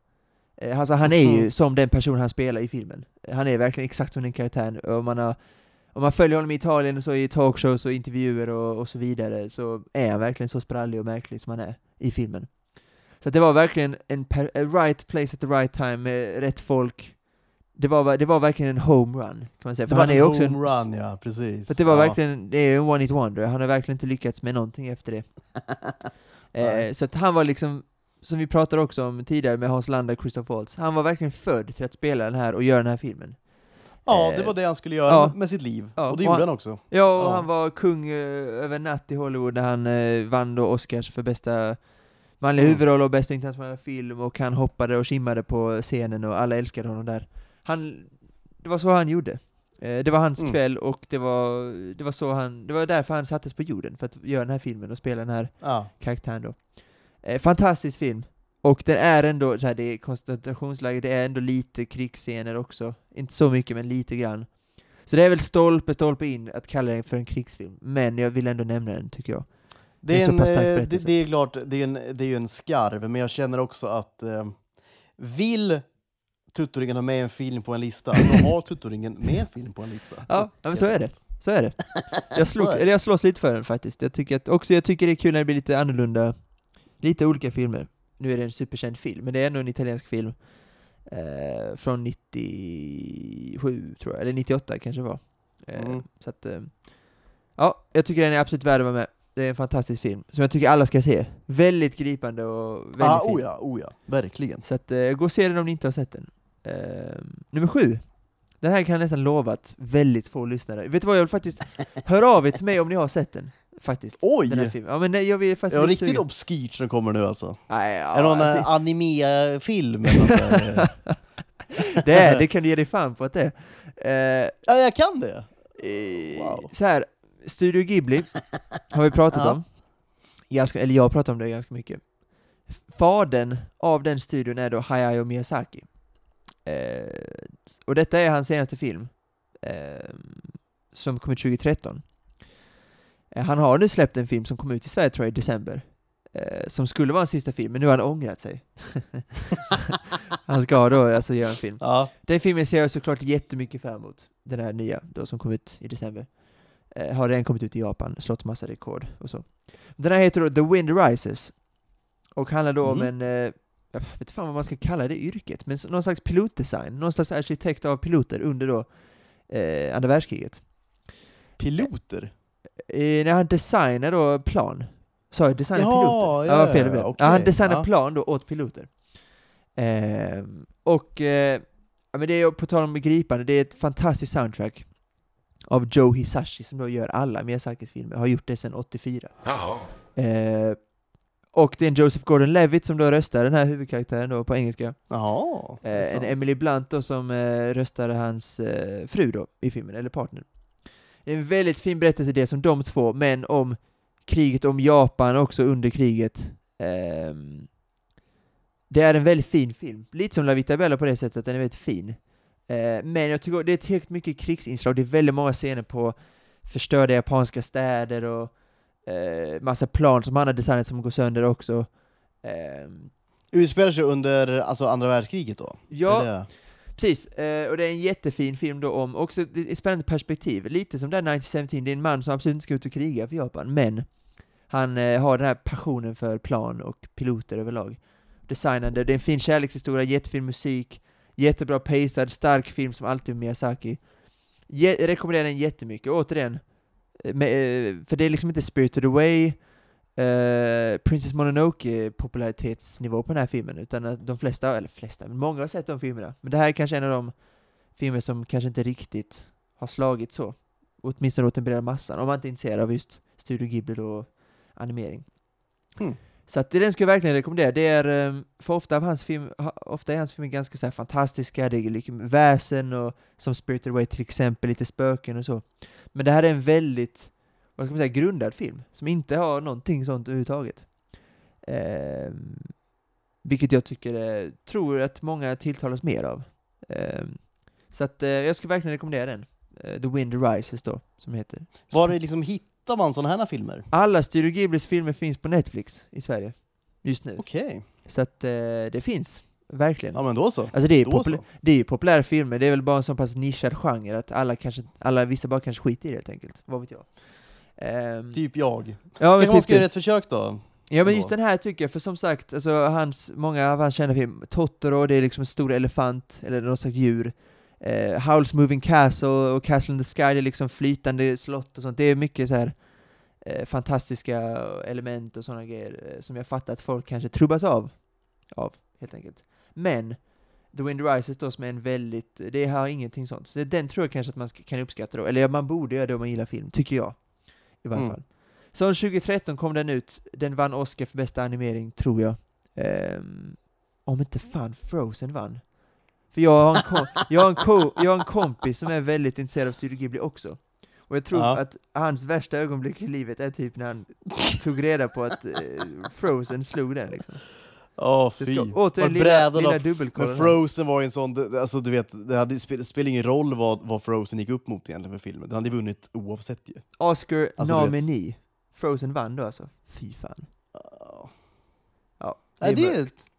Eh, alltså han är ju Mhm. som den person han spelar i filmen. Han är verkligen exakt som den karaktären. Och man har, om man följer honom i Italien och så i talkshows och intervjuer och, och så vidare så är han verkligen så sprallig och märklig som han är i filmen. Så det var verkligen en right place at the right time med rätt folk. Det var, det var verkligen en home run, kan man säga. För Det var han är en också en, run, ja, precis. för det var ja. verkligen, det är en one hit wonder, han har verkligen inte lyckats med någonting efter det. <laughs> eh, så att han var liksom, som vi pratade också om tidigare med Hans Landa och Christoph Waltz, han var verkligen född till att spela den här och göra den här filmen. Ja, Eh, det var det han skulle göra ja. med sitt liv. Ja, och det och gjorde han- han också. Ja, och Ja. han var kung eh, över natt i Hollywood när han eh, vann då Oscars för bästa manliga Mm. huvudroll och bästa internationella film och han hoppade och simmade på scenen och alla älskade honom där. Han, det var så han gjorde. Eh, det var hans Mm. kväll och det var, det var så han, det var därför han sattes på jorden, för att göra den här filmen och spela den här Ja. karaktären då. Eh, fantastisk film. Och den är ändå, så här, det är koncentrationsläger, det är ändå lite krigsscener också. Inte så mycket, men lite grann. Så det är väl stolpe, stolpe in att kalla den för en krigsfilm, men jag vill ändå nämna den tycker jag. Det Det är en, eh, det, det är klart, det är, en, det är ju en skarv, men jag känner också att eh, vill Tuttoringen ha med en film på en lista, då har Tuttoringen med en film på en lista. Ja, men så är det. Så är det. <laughs> Jag, slog, eller jag slåss lite för den faktiskt. Jag tycker, att, också, jag tycker det är kul när det blir lite annorlunda, lite olika filmer. Nu är det en superkänd film, men det är ändå en italiensk film. Eh, från 97 tror jag, eller 98 kanske det var. Eh, Mm. Så att, eh, ja, jag tycker den är absolut värd att vara med. Det är en fantastisk film, som jag tycker alla ska se. Väldigt gripande och väldigt Ah, fin. oh ja, oh ja, verkligen. Så att, eh, gå och se den om ni inte har sett den. Eh, nummer sju. Den här kan jag nästan lova att väldigt få lyssnare. Vet du vad, jag vill faktiskt <laughs> höra av er till mig om ni har sett den. Faktiskt. Oj! Den här filmen. Ja men nej, jag vill faktiskt Ja, riktigt obskyrt som kommer nu alltså. Nej, ja, är det någon alltså, alltså, anime-film eller något <laughs> det är, det kan du ge dig fan på att det är. Eh, Ja, jag kan det! eh, Wow. Så här, Studio Ghibli har vi pratat <laughs> Ja. om. Ganska, eller jag har pratat om det ganska mycket. Fadern av den studion är då Hayao Miyazaki. Eh, och detta är hans senaste film, eh, som kom ut 2013. Eh, han har nu släppt en film som kom ut i Sverige tror jag i december, eh, som skulle vara en sista film, men nu har han ångrat sig. <laughs> han ska då alltså göra en film. Ja. Den filmen ser jag såklart jättemycket fram emot. Den här nya då som kom ut i december. Eh, har redan kommit ut i Japan, slått massa rekord och så. Den här heter då The Wind Rises. Och handlar då om Mhm. en, eh, jag vet inte fan vad man ska kalla det yrket, men någon slags pilotdesign, någon slags arkitekt av piloter under då eh, andra världskriget. Piloter? Eh, när han designar då plan. Sa jag designar Jaha, piloter? ja, ja, fel ja, blev. okej, ja, han designar ja. plan då åt piloter. Ehm, och, eh, ja men det är på tal om gripande, det är ett fantastiskt soundtrack av Joe Hisashi som då gör alla Miyazakis filmer, har gjort det sedan 84. Jaha. Eh, och det är en Joseph Gordon-Levitt som då röstar den här huvudkaraktären då på engelska. Jaha, Eh, en. Emily Blunt då som eh, röstade hans eh, fru då i filmen, eller partner. Det är en väldigt fin berättelse det som de två, men om kriget, om Japan också under kriget. Ehm, det är en väldigt fin film. Lite som La Vita Bella på det sättet att den är väldigt fin. Eh, men jag tycker det är tillräckligt mycket krigsinslag, det är väldigt många scener på förstörda japanska städer och eh, massa plan som han har designat som går sönder också. Ehm, Utspelar sig under alltså, andra världskriget då? ja, Precis, eh, och det är en jättefin film då om, också ett spännande perspektiv, lite som där 1917, det är en man som absolut inte ska ut och kriga för Japan, men han eh, har den här passionen för plan och piloter överlag. Designande, det är en fin kärlekshistoria, jättefin musik, jättebra pacad, stark film som alltid med Miyazaki. Je- rekommenderar den jättemycket, återigen, eh, med, eh, för det är liksom inte Spirited Away, Uh, Princess Mononoke popularitetsnivå på den här filmen, utan att de flesta, eller flesta, men många har sett de filmerna. Men det här är kanske en av de filmer som kanske inte riktigt har slagit så. Åtminstone åt den breda massan, om man inte är intresserad av just Studio Ghibli och animering. Hmm. Så att den skulle jag verkligen rekommendera. Det är, ehm, för ofta, av hans film, ofta är hans filmer ganska så här fantastiska, det är liksom väsen och som Spirited Away till exempel, lite spöken och så. Men det här är en väldigt, vad ska man säga, grundad film, som inte har någonting sånt överhuvudtaget. Eh, vilket jag tycker, eh, tror att många tilltalas mer av. Eh, så att eh, jag skulle verkligen rekommendera den. Eh, The Wind Rises då, som heter. Var det liksom hittar man sådana här filmer? Alla Studio Ghiblis filmer finns på Netflix i Sverige, just nu. Okej, Så att eh, det finns, verkligen. ja men då så. Alltså det är, Då popul- så. ju populära filmer, det är väl bara en så pass nischad genre att alla kanske, alla, vissa bara kanske skiter i det helt enkelt, vad vet jag. Ehm, Typ jag. ja, men Kanske man typ ska göra ett försök då? Ja men just den här tycker jag, för som sagt, alltså hans, många av hans kända filmer, Totoro, det är liksom en stor elefant, eller något slags djur. Eh, Howl's Moving Castle och Castle in the Sky, det är liksom flytande slott och sånt, det är mycket så här eh, fantastiska element och sådana grejer eh, som jag fattar att folk kanske trubbas av, av, helt enkelt. Men, The Wind Rises då som är en väldigt, det har ingenting sånt, så den tror jag kanske att man kan uppskatta då, eller man borde göra det om man gillar film, tycker jag. I varje Mm. fall. Så 2013 kom den ut, den vann Oscar för bästa animering, tror jag. Ehm, om inte fan Frozen vann. För jag har, en kom- jag, har en ko- jag har en kompis som är väldigt intresserad av Studio Ghibli också. Och jag tror Ja. att hans värsta ögonblick i livet är typ när han tog reda på att eh, Frozen slog den liksom. Ja, fy. ska, återigen lilla, lilla dubbelkollen Men. Frozen var ju en sån, alltså du vet, det hade, spel, spelar ingen roll vad, vad Frozen gick upp mot egentligen för filmen. Den hade vunnit oavsett ju. Oscar Alltså, nominee. Frozen vann då alltså. Fy fan. Ja. Ja, Nej, det, är, mörkt. det är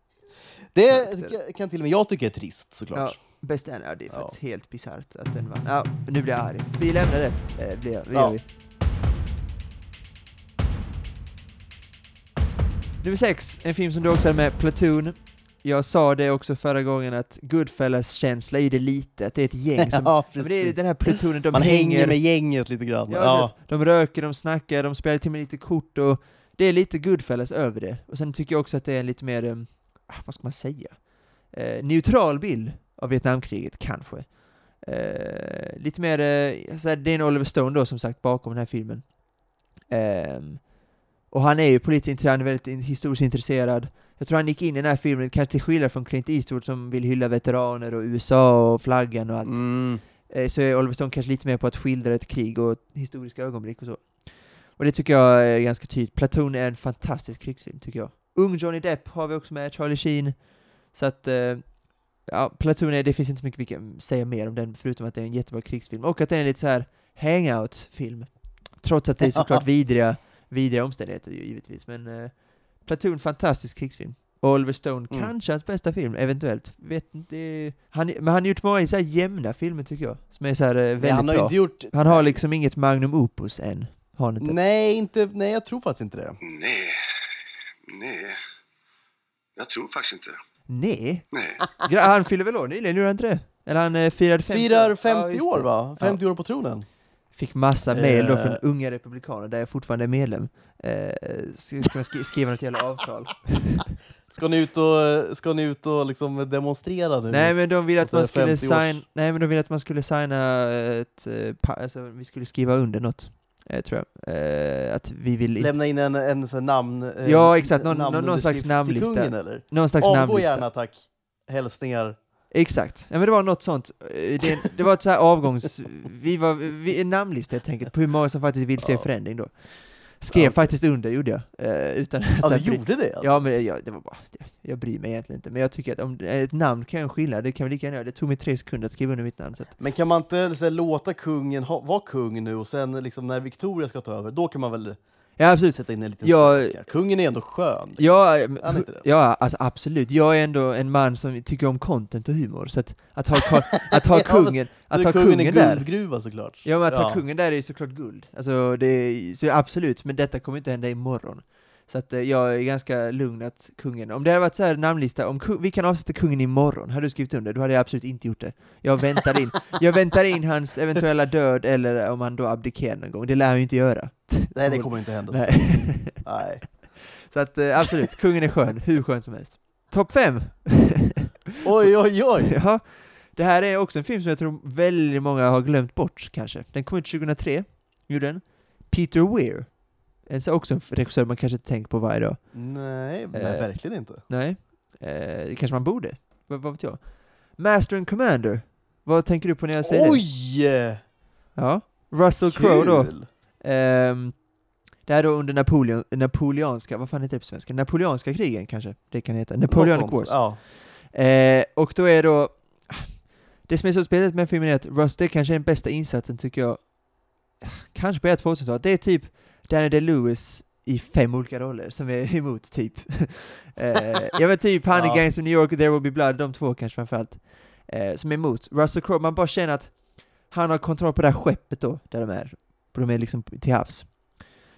det. kan- till och med jag tycka är trist såklart. Bäst är, ja, det är Ja. faktiskt helt bisarrt att den vann. Ja, nu blir jag arg. Vi lämnar det. Eh, blir det Ja. vi. Nummer sex, en film som du också hade med, Platoon. Jag sa det också förra gången att Goodfellas-känsla i det lite, att det är ett gäng som... <laughs> ja, Ja, men det är den här plutonen, de Man hänger, hänger med gänget lite grann. ja, Ja, vet, de röker, de snackar, de spelar till och med lite kort och det är lite Goodfellas över det. Och sen tycker jag också att det är en lite mer, um, vad ska man säga, eh, neutral bild av Vietnamkriget, kanske. Eh, lite mer, eh, så här, det är en Oliver Stone då som sagt bakom den här filmen. Ehm, och han är ju politiskt intresserad, väldigt in, historiskt intresserad. Jag tror han gick in i den här filmen, kanske till skillnad från Clint Eastwood som vill hylla veteraner och USA och flaggan och allt. mm. Eh, så är Oliver Stone kanske lite mer på att skildra ett krig och historiska ögonblick och så. Och det tycker jag är ganska tydligt. Platoon är en fantastisk krigsfilm, tycker jag. Ung Johnny Depp har vi också med, Charlie Sheen. Så att, eh, ja, Platoon är, det finns inte så mycket vi kan säga mer om den, förutom att det är en jättebra krigsfilm. Och att den är lite så här hangout-film. Trots att det är såklart vidriga, vidriga omständigheter givetvis. Men eh, Platoon, fantastisk krigsfilm. Oliver Stone, Mm. kanske hans bästa film, eventuellt. Vet inte. Han, men han har gjort många så här jämna filmer tycker jag, som är så här eh, väldigt han har bra. inte gjort... Han har liksom inget magnum opus än. Har han inte? Nej, inte, nej, jag tror faktiskt inte det. Nej. Jag tror faktiskt inte. Nej. Nej. Han fyller väl år nyligen, gjorde han inte det? Eller han eh, firade 50 Firar Ja, 50 just år va? 50 år på tronen. Fick massa mail då från Eh. unga republikaner, där jag fortfarande är medlem. Eh, ska man skri- skriva något jävla avtal? <laughs> Ska ni ut och, ska ni ut och liksom demonstrera nu? Nej men de ville att man skulle 50 års- sign, nej men de ville att man skulle signa ett, eh, alltså vi skulle skriva under något, eh, tror jag. Eh, att vi vill, Lämna in en, en sån namn... eh, Ja, exakt. Någon- någon- någon slags namnlista. Till kungen eller? någon slags Avgå namnlista. gärna tack. Hälsningar. Exakt, ja men det var något sånt. Eh, Det, det var ett så här avgångs... <laughs> Vi var vi, en namnlista helt enkelt, på hur många som faktiskt vill se Ja. förändring då. Skrev Ja, faktiskt under, gjorde jag. Eh, utan Ja, du gjorde det alltså? Ja men jag, det var bara, jag, bryr mig egentligen inte. Men jag tycker att om ett namn kan jag skilja, det kan vi lika gärna göra. Det tog mig tre sekunder att skriva under mitt namn. Att, Men kan man inte här, låta kungen ha, vara kung nu och sen liksom, när Victoria ska ta över, då kan man väl ja absolut. sätta in en liten Ja, sträcka? Kungen är ändå skön. Ja, Han är inte det? ja, alltså absolut. Jag är ändå en man som tycker om content och humor, så att, att ha, <laughs> att ha kungen, att ha kungen, kungen är där, guldgruva såklart. Ja men att ha Ja. kungen där är ju såklart guld. Alltså det är, så absolut, men detta kommer inte hända imorgon. Så att eh, jag är ganska lugn att kungen, om det hade varit så här namnlista, om ku- vi kan avsätta kungen imorgon, hade du skrivit under, då hade jag absolut inte gjort det. Jag väntar in, jag väntar in hans eventuella död, eller om han då abdikerar någon gång, det lär han ju inte göra. <laughs> Nej, det kommer inte hända. Nej. <laughs> Nej. Så att eh, absolut, kungen är skön, hur skön som helst. Topp fem! <laughs> Oj, oj, oj! ja, det här är också en film som jag tror väldigt många har glömt bort kanske. Den kom ut 2003, gjorde den. Peter Weir. En så också en regissör man kanske inte tänker på varje dag. Nej, nej Eh. verkligen inte. Nej, eh, det kanske man borde. Vad, vad vet jag? Master and Commander. Vad tänker du på när jag säger det? Oj! Ja. Russell Crowe då. Ehm, det här är då under Napoleon, napoleanska, vad fan heter det på svenska? Napoleanska krigen kanske det kan heta. Napoleonic Wars. Ja. Eh, och då är då... Det som är så speciellt med filmen är att Russ, det kanske är den bästa insatsen tycker jag, kanske på hela 2000-talet. Det är typ Danny DeLewis i fem olika roller som är <laughs> emot, typ. eh, jag vet typ han i <laughs> Ja. Gangs of New York och There Will Be Blood, de två kanske framförallt, eh, som är emot. Russell Crowe, man bara känner att han har kontroll på det här skeppet då, där de är. De är liksom till havs.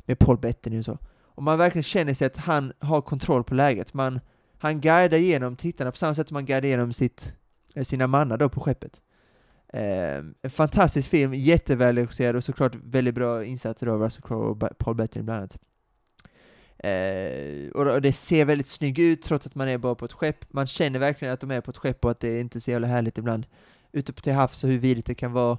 Med Paul Bettany och så. Och man verkligen känner sig att han har kontroll på läget. Man, han guidar igenom tittarna på samma sätt som han guidar igenom sitt, eh, sina mannar då på skeppet. Eh, en fantastisk film, jättevälregisserad och såklart väldigt bra insatser av Russell Crowe och Paul Bettany bland annat. Eh, och det ser väldigt snygg ut trots att man är bara på ett skepp. Man känner verkligen att de är på ett skepp och att det är inte är så jävla härligt ibland. Ute på till havs och hur vidrigt det kan vara.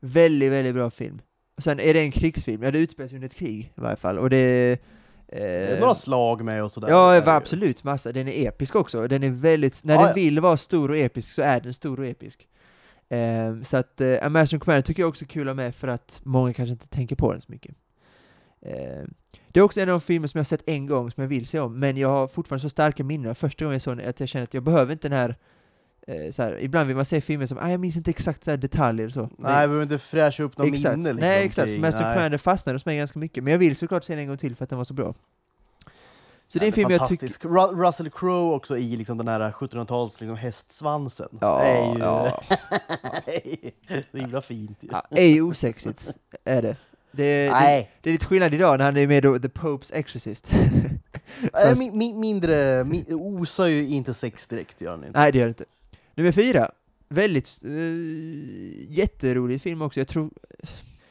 Väldigt, väldigt bra film. Och sen är det en krigsfilm, ja det utspelar sig under ett krig i varje fall. Och det... Det är några slag med och sådär. Ja, absolut, massa. Den är episk också. Den är väldigt, när Ja, den ja. vill vara stor och episk så är den stor och episk. Ehm, så att uh, American Commander tycker jag också är kul att med för att många kanske inte tänker på den så mycket. Eh, det är också en av de filmer som jag har sett en gång som jag vill se om, men jag har fortfarande så starka minnen första gången jag såg den att jag känner att jag behöver inte den här eh, här, ibland vill man se filmer som, ah, jag minns inte exakt så här detaljer och så. Nej, vi behöver inte fräscha upp något exakt. minne liksom. Nej exakt, kring- Master. Commander fastnade hos mig ganska mycket, men jag vill såklart se den en gång till för att den var så bra. Så det är en film jag tycker... Russell Crowe också i liksom den här 1700-tals liksom hästsvansen. Ja, det är ju ja. <laughs> det är himla fint ju. Ja, är ju osexigt, är det. Det är, det, Nej, det är lite skillnad idag när han är med då The Popes Exorcist. äh, <laughs> Så- mi, mi, mindre, mi, osar ju inte sex direkt gör han inte. Nej, det gör det inte. Nummer fyra. Väldigt uh, jätterolig film också. Jag tror...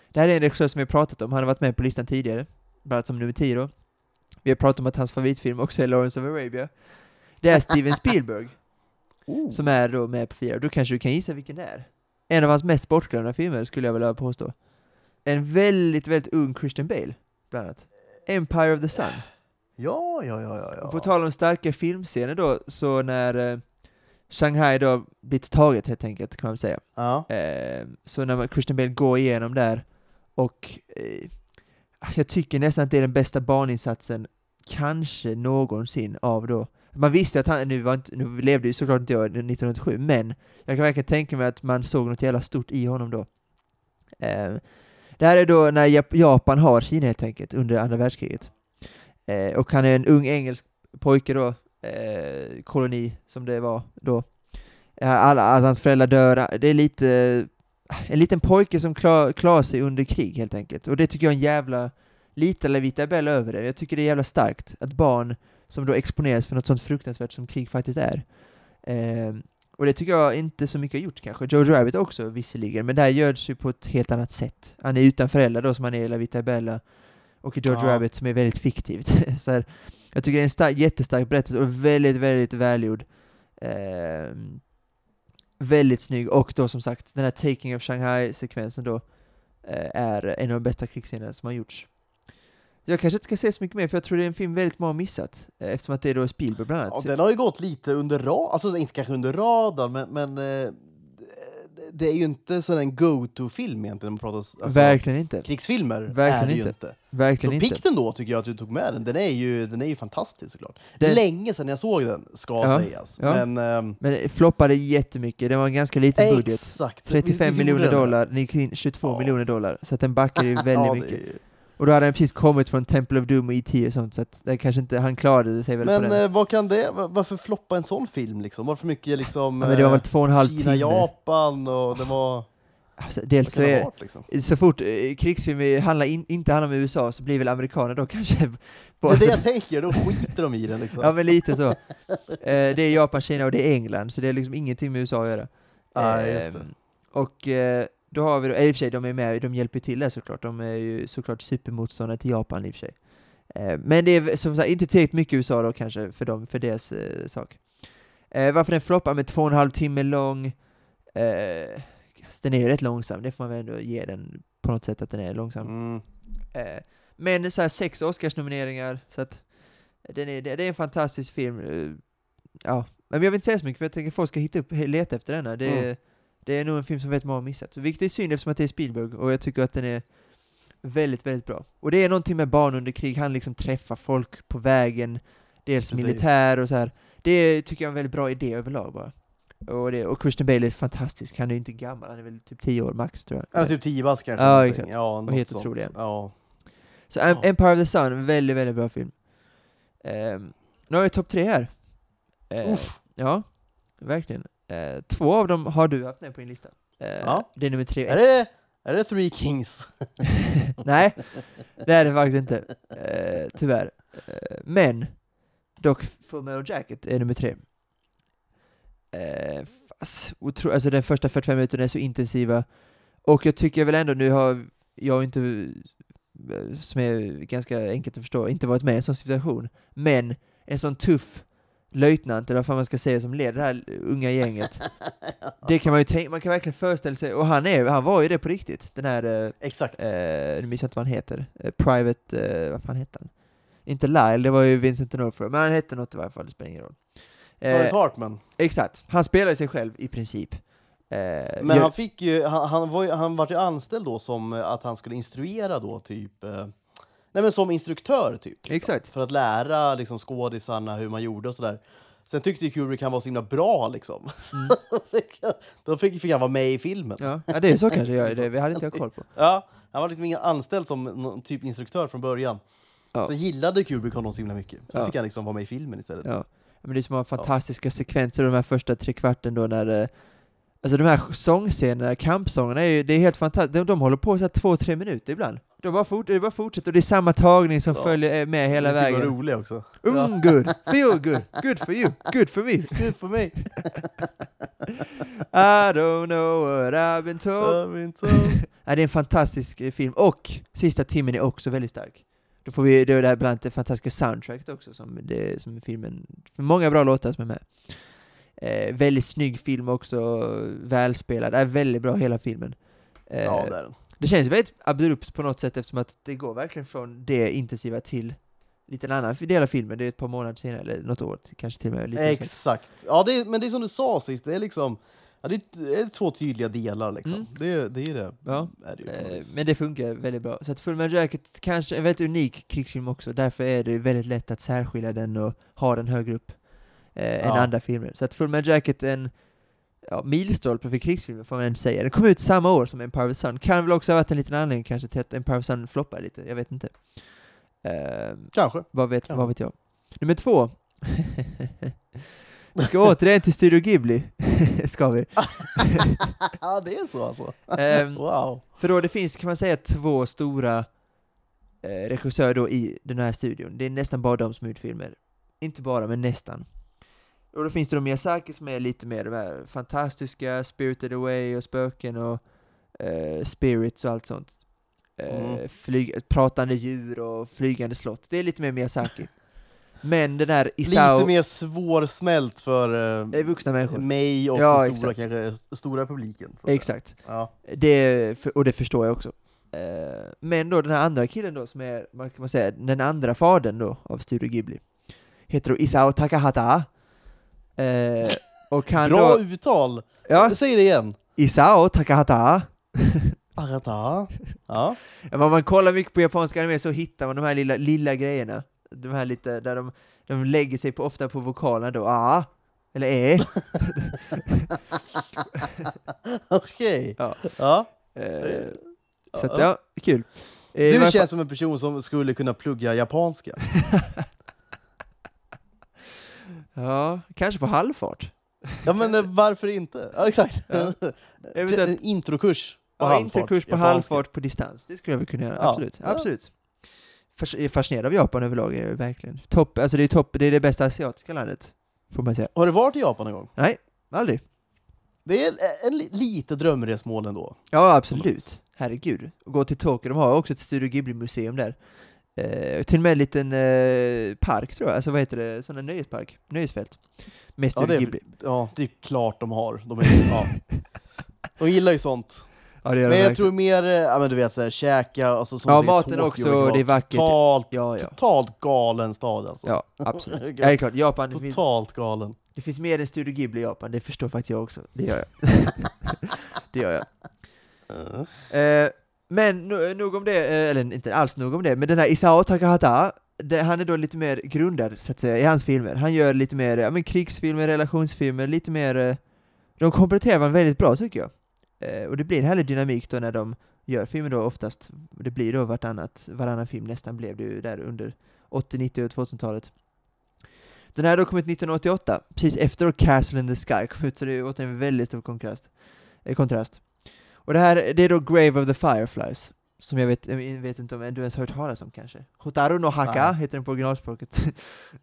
Det här är en regissör som har pratat om. Han har varit med på listan tidigare. Bland annat som nummer 10 då. Vi har pratat om att hans favoritfilm också är Lawrence of Arabia. Det är Steven Spielberg <laughs> Oh. som är då med på fyra. Då kanske du kan gissa vilken det är. En av hans mest bortglömda filmer skulle jag vilja påstå. En väldigt, väldigt ung Christian Bale, bland annat. Empire of the Sun. Ja, ja, ja, ja. ja. Och På tal om starka filmscener då, så när eh, Shanghai då blir taget helt enkelt, kan man säga. ja. Eh, så när man, Christian Bale går igenom där, och eh, jag tycker nästan att det är den bästa barninsatsen, kanske någonsin, av då man visste att han, nu, var inte, nu levde ju såklart inte jag 1987, men jag kan verkligen tänka mig att man såg något jävla stort i honom då. Eh, det här är då när Japan har Kina helt enkelt, under andra världskriget. Eh, och han är en ung engelsk pojke då, eh, koloni som det var då. Eh, alla, alltså hans föräldrar dör, det är lite, en liten pojke som klar, klarar sig under krig helt enkelt. Och det tycker jag är en jävla, lite La Vita Bella över det. Jag tycker det är jävla starkt att barn som då exponeras för något sånt fruktansvärt som krig faktiskt är. Eh, och det tycker jag inte så mycket har gjort kanske. Jojo Rabbit också visserligen, men där görs ju på ett helt annat sätt. Han är utan föräldrar då som han är i La Vita Bella, och i Jojo Ja. Rabbit som är väldigt fiktivt. <laughs> så här, jag tycker det är en stark, jättestark berättelse och väldigt, väldigt välgjord. Eh, väldigt snygg, och då som sagt, den här Taking of Shanghai-sekvensen då eh, är en av de bästa krigsscenerna som har gjorts. Jag kanske inte ska säga så mycket mer, för jag tror det är en film väldigt många har missat, eh, eftersom att det är då Spielberg bland annat. Ja, den har ju gått lite under radarn, alltså inte kanske under radarn, men, men eh, det- det är ju inte sån en go-to-film egentligen, man pratar alltså, Verkligen inte. krigsfilmer. Verkligen är det ju inte. inte. Så Verkligen inte. pikt ändå tycker jag att du tog med den. Den är ju, den är ju fantastisk såklart. Den- Länge sedan jag såg den, ska Ja, sägas. ja. Men, ehm, Men det floppade jättemycket, det var en ganska liten budget. exakt. 35 Visst- visst miljoner den det? dollar, den gick in 22 Ja. miljoner dollar, så den backade ju <laughs> väldigt det mycket. Och då hade den precis kommit från Temple of Doom och E.T. och sånt, så att det kanske inte, han klarade sig väl på Men den. eh, vad kan det, va- varför floppa en sån film liksom? Varför mycket liksom... ja, men det var väl eh, två och en halv Kina, timme. Japan och det var... Alltså, dels så det är, varit liksom? så fort eh, krigsfilmer handlar in, inte handlar om USA så blir väl amerikaner då <laughs> kanske... Det bara- är det jag tänker, då skiter de i den liksom. <laughs> Ja men lite så. Eh, det är Japan, Kina och det är England, så det är liksom ingenting med USA att göra. Det. Ehm, Och eh, då har vi då, i och för sig, de är med, de hjälper till där såklart, de är ju såklart supermotståndare till Japan i och för sig. Eh, men det är som sagt inte tillräckligt mycket USA då kanske för dem, för deras eh, sak. Eh, varför den floppar med två och en halv timme lång, eh, den är ju rätt långsam, det får man väl ändå ge den på något sätt att den är långsam. Mm. Eh, men så här sex Oscarsnomineringar, så att den är, det, det är en fantastisk film. eh, ja, men jag vill inte säga så mycket för jag tänker att folk ska hitta upp, leta efter denna. Det, är- Mm. Det är nog en film som väldigt många har missat. Så vilket är synd eftersom att det är Spielberg, och jag tycker att den är väldigt, väldigt bra. Och det är någonting med barn under krig, han liksom träffar folk på vägen, dels Precis. militär och så här. Det tycker jag är en väldigt bra idé överlag bara. Och, det, och Christian Bale är fantastisk, han är ju inte gammal, han är väl typ 10 år max tror jag. Eller typ 10 bast kanske. Ja, någonting. exakt. Ja, något helt otrolig. Ja. Så Ja. Empire of the Sun, en väldigt, väldigt bra film. Ehm, nu har vi topp tre här. Eh, ja, verkligen. Eh, två av dem har du haft med på din lista. Eh, Ja. Det är nummer tre Är det, är det Three Kings? <laughs> Nej, det är det faktiskt inte. Eh, tyvärr. Eh, men, dock Full Metal Jacket är nummer tre. Eh, fast, otro, alltså den första 45 minuterna är så intensiva. Och jag tycker väl ändå, nu har jag inte, eh, som är ganska enkelt att förstå, inte varit med i en sån situation. Men en sån tuff löjtnant, eller vad fan man ska säga, som leder det här unga gänget. <laughs> det kan man ju tänka, man kan verkligen föreställa sig, och han, är, han var ju det på riktigt, den här eh, Exakt. Eh, nu minns jag inte vad han heter. Eh, Private, eh, vad fan hette han? Inte Lyle, det var ju Vincent D'Onofrio, men han hette något i varje fall, det spelar ingen roll. Sorry Eh, Hartman. exakt, han spelar sig själv i princip. Eh, Men gör- han fick ju, han, han var ju, han var ju anställd då som att han skulle instruera då typ, eh, Nej men som instruktör typ. Liksom. Exakt. För att lära liksom, skådisarna hur man gjorde och sådär. Sen tyckte ju Kubrick han var så himla bra liksom. <laughs> Då fick han- Då fick, fick han vara med i filmen. Ja, ja det är så <laughs> kanske jag det hade inte jag koll på. Ja, han var liksom ingen anställd som typ instruktör från början. Ja. Så gillade Kubrick honom så himla mycket. Så Ja. fick han liksom vara med i filmen istället. Ja. Men det är som har fantastiska sekvenser de här första tre kvarten då när eh, Alltså de här sångscenerna, kampsångerna, är ju, det är helt fantastiskt. De, de håller på så här två, tre minuter ibland. De bara, fort, det bara fortsätter och det är samma tagning som Ja. följer eh, med hela Det är vägen. rolig också. Mm, good. <laughs> Feel good. Good for you. Good for me. <laughs> Good för mig. <laughs> I don't know what I've been told. Jag vet inte. Ja, det är en fantastisk eh, film, och sista timmen är också väldigt stark. Då får vi, det är det här bland annat det fantastiska soundtracket också, som, det, som filmen, för många bra låtar som är med. Eh, väldigt snygg film också, välspelad, är väldigt bra hela filmen. Eh, Ja, det är den. Det känns väldigt abrupt på något sätt eftersom att det går verkligen från det intensiva till lite en annan del av filmen, det är ett par månader senare, eller något år, kanske till och med. Exakt. Ja, det är, men det är som du sa sist, det är liksom ja, det, är, två tydliga delar liksom. Mm. Det, det är det. Ja. Är det Eh. Men det funkar väldigt bra. Så att Full Metal Jacket kanske är en väldigt unik krigsfilm också, därför är det väldigt lätt att särskilja den och ha den högre upp eh, än Ja. andra filmer. Så att Full Metal Jacket är en ja, milstolpe för krigsfilmer får man ändå säga. Den kom ut samma år som Empire of the Sun. Kan väl också ha varit en liten anledning kanske till att Empire of the Sun floppade lite, jag vet inte. Eh, Kanske. vad, vet, Ja. vad vet jag. Nummer två. <laughs> Vi ska återigen till Studio Ghibli, <laughs> ska vi. <laughs> ja, det är så alltså. Ehm, Wow. För då det finns, kan man säga, två stora eh, regissörer då i den här studion. Det är nästan bara de som har gjort filmer. Inte bara, men nästan. Och då finns det då Miyazaki som är lite mer de här fantastiska, Spirited Away och Spöken och eh, Spirits och allt sånt. Eh, Mm. flyg, pratande djur och flygande slott. Det är lite mer Miyazaki. men den här Isao, Lite mer svårsmält för eh, vuxna människor. mig och Ja, den stora, kanske, stora publiken. Exakt. Ja. Det, och det förstår jag också. Eh, Men då den här andra killen då, som är, vad kan man säga, den andra fadern då av Studio Ghibli, heter då Isao Takahata. Eh, och han Bra då, uttal! ja, Säg det igen. Isao Takahata. Arata. <laughs> Ja. Om man kollar mycket på japanska anime så hittar man de här lilla, lilla grejerna. De här lite, där de, de lägger sig på, ofta på vokalerna då, ah, eller e. <laughs> Okej. Ja. Ja. Eh, så att, Ja. kul. Eh, Du känns som en person som skulle kunna plugga japanska. <laughs> Ja, kanske på halvfart. Ja men eh, varför inte? Ja exakt. Ja. Vet en introkurs på Ja, halvfart. interkurs på japanska. halvfart på distans. Det skulle jag väl kunna göra, Ja. absolut. Ja. absolut. Fas- fascinerad av Japan överlag, är jag verkligen. Topp, alltså det är topp, det är det bästa asiatiska landet, får man säga. Har du varit i Japan en gång? Nej, aldrig. Det är en li- lite drömresmål ändå. Ja, absolut. Herregud. Och gå till Tokyo, de har också ett Studio Ghibli-museum där. Eh, till och med en liten eh, park tror jag, alltså vad heter det, sån en nöjespark, nöjesfält. Med Ja, det är, Ghibli. ja, det är klart de har. De, är, ja. de gillar ju sånt. <laughs> Ja, Men jag verkligen. tror mer, eh, ja men du vet såhär, käka, alltså som Ja, maten Tokyo också, det är vackert. Totalt, Ja, ja. totalt galen stad alltså. Ja, <laughs> absolut. Ja, det är klart, Japan, det finns, Totalt galen. det finns mer än Studio Ghibli i Japan, det förstår faktiskt jag också. Det gör jag. <laughs> det gör jag. Eh, men no- nog om det, eh, eller inte alls nog om det, men den här Isao Takahata, det, han är då lite mer grundad, så att säga, i hans filmer. Han gör lite mer ja, men krigsfilmer, relationsfilmer, lite mer... Eh, de kompletterar varandra väldigt bra, tycker jag. Eh, och det blir en härlig dynamik då när de gör filmer då oftast. Det blir då vartannat, varannan film nästan blev det ju där under 80, 90 och 2000-talet. Den här har då kommit 1988, precis efter då Castle in the Sky kom ut, så det är återigen en väldigt stor kontrast. Eh, kontrast. Och det här, det är då Grave of the Fireflies, som jag vet, jag vet inte om du ens har hört talas om kanske? Hotaru no Haka Nej. heter den på originalspråket.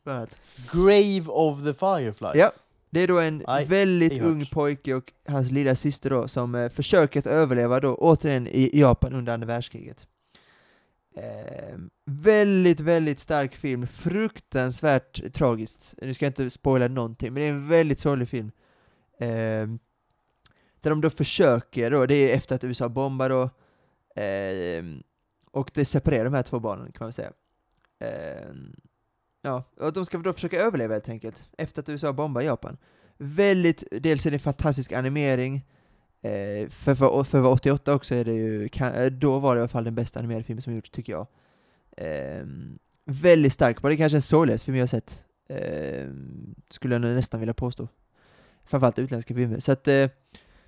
<laughs> Grave of the Fireflies. Ja. det är då en Nej, väldigt ung pojke och hans lilla syster då, som eh, försöker att överleva då, återigen i i Japan under andra världskriget. Eh, väldigt, väldigt stark film, fruktansvärt tragiskt. Nu ska jag inte spoila någonting, men det är en väldigt sorglig film. Eh, där de då försöker då, det är efter att USA bombar då, eh, och det separerar de här två barnen kan man säga. Eh, ja, och de ska då försöka överleva helt enkelt, efter att USA bombar Japan. Väldigt, dels är det en fantastisk animering, eh, för, för, för att vara 88 också är det ju, kan, eh, då var det i alla fall den bästa animerade filmen som gjorts tycker jag. Ehm, väldigt stark, det är kanske en sorgligaste film jag har sett. Ehm, skulle jag nästan vilja påstå. Framförallt utländska filmer. Så att eh,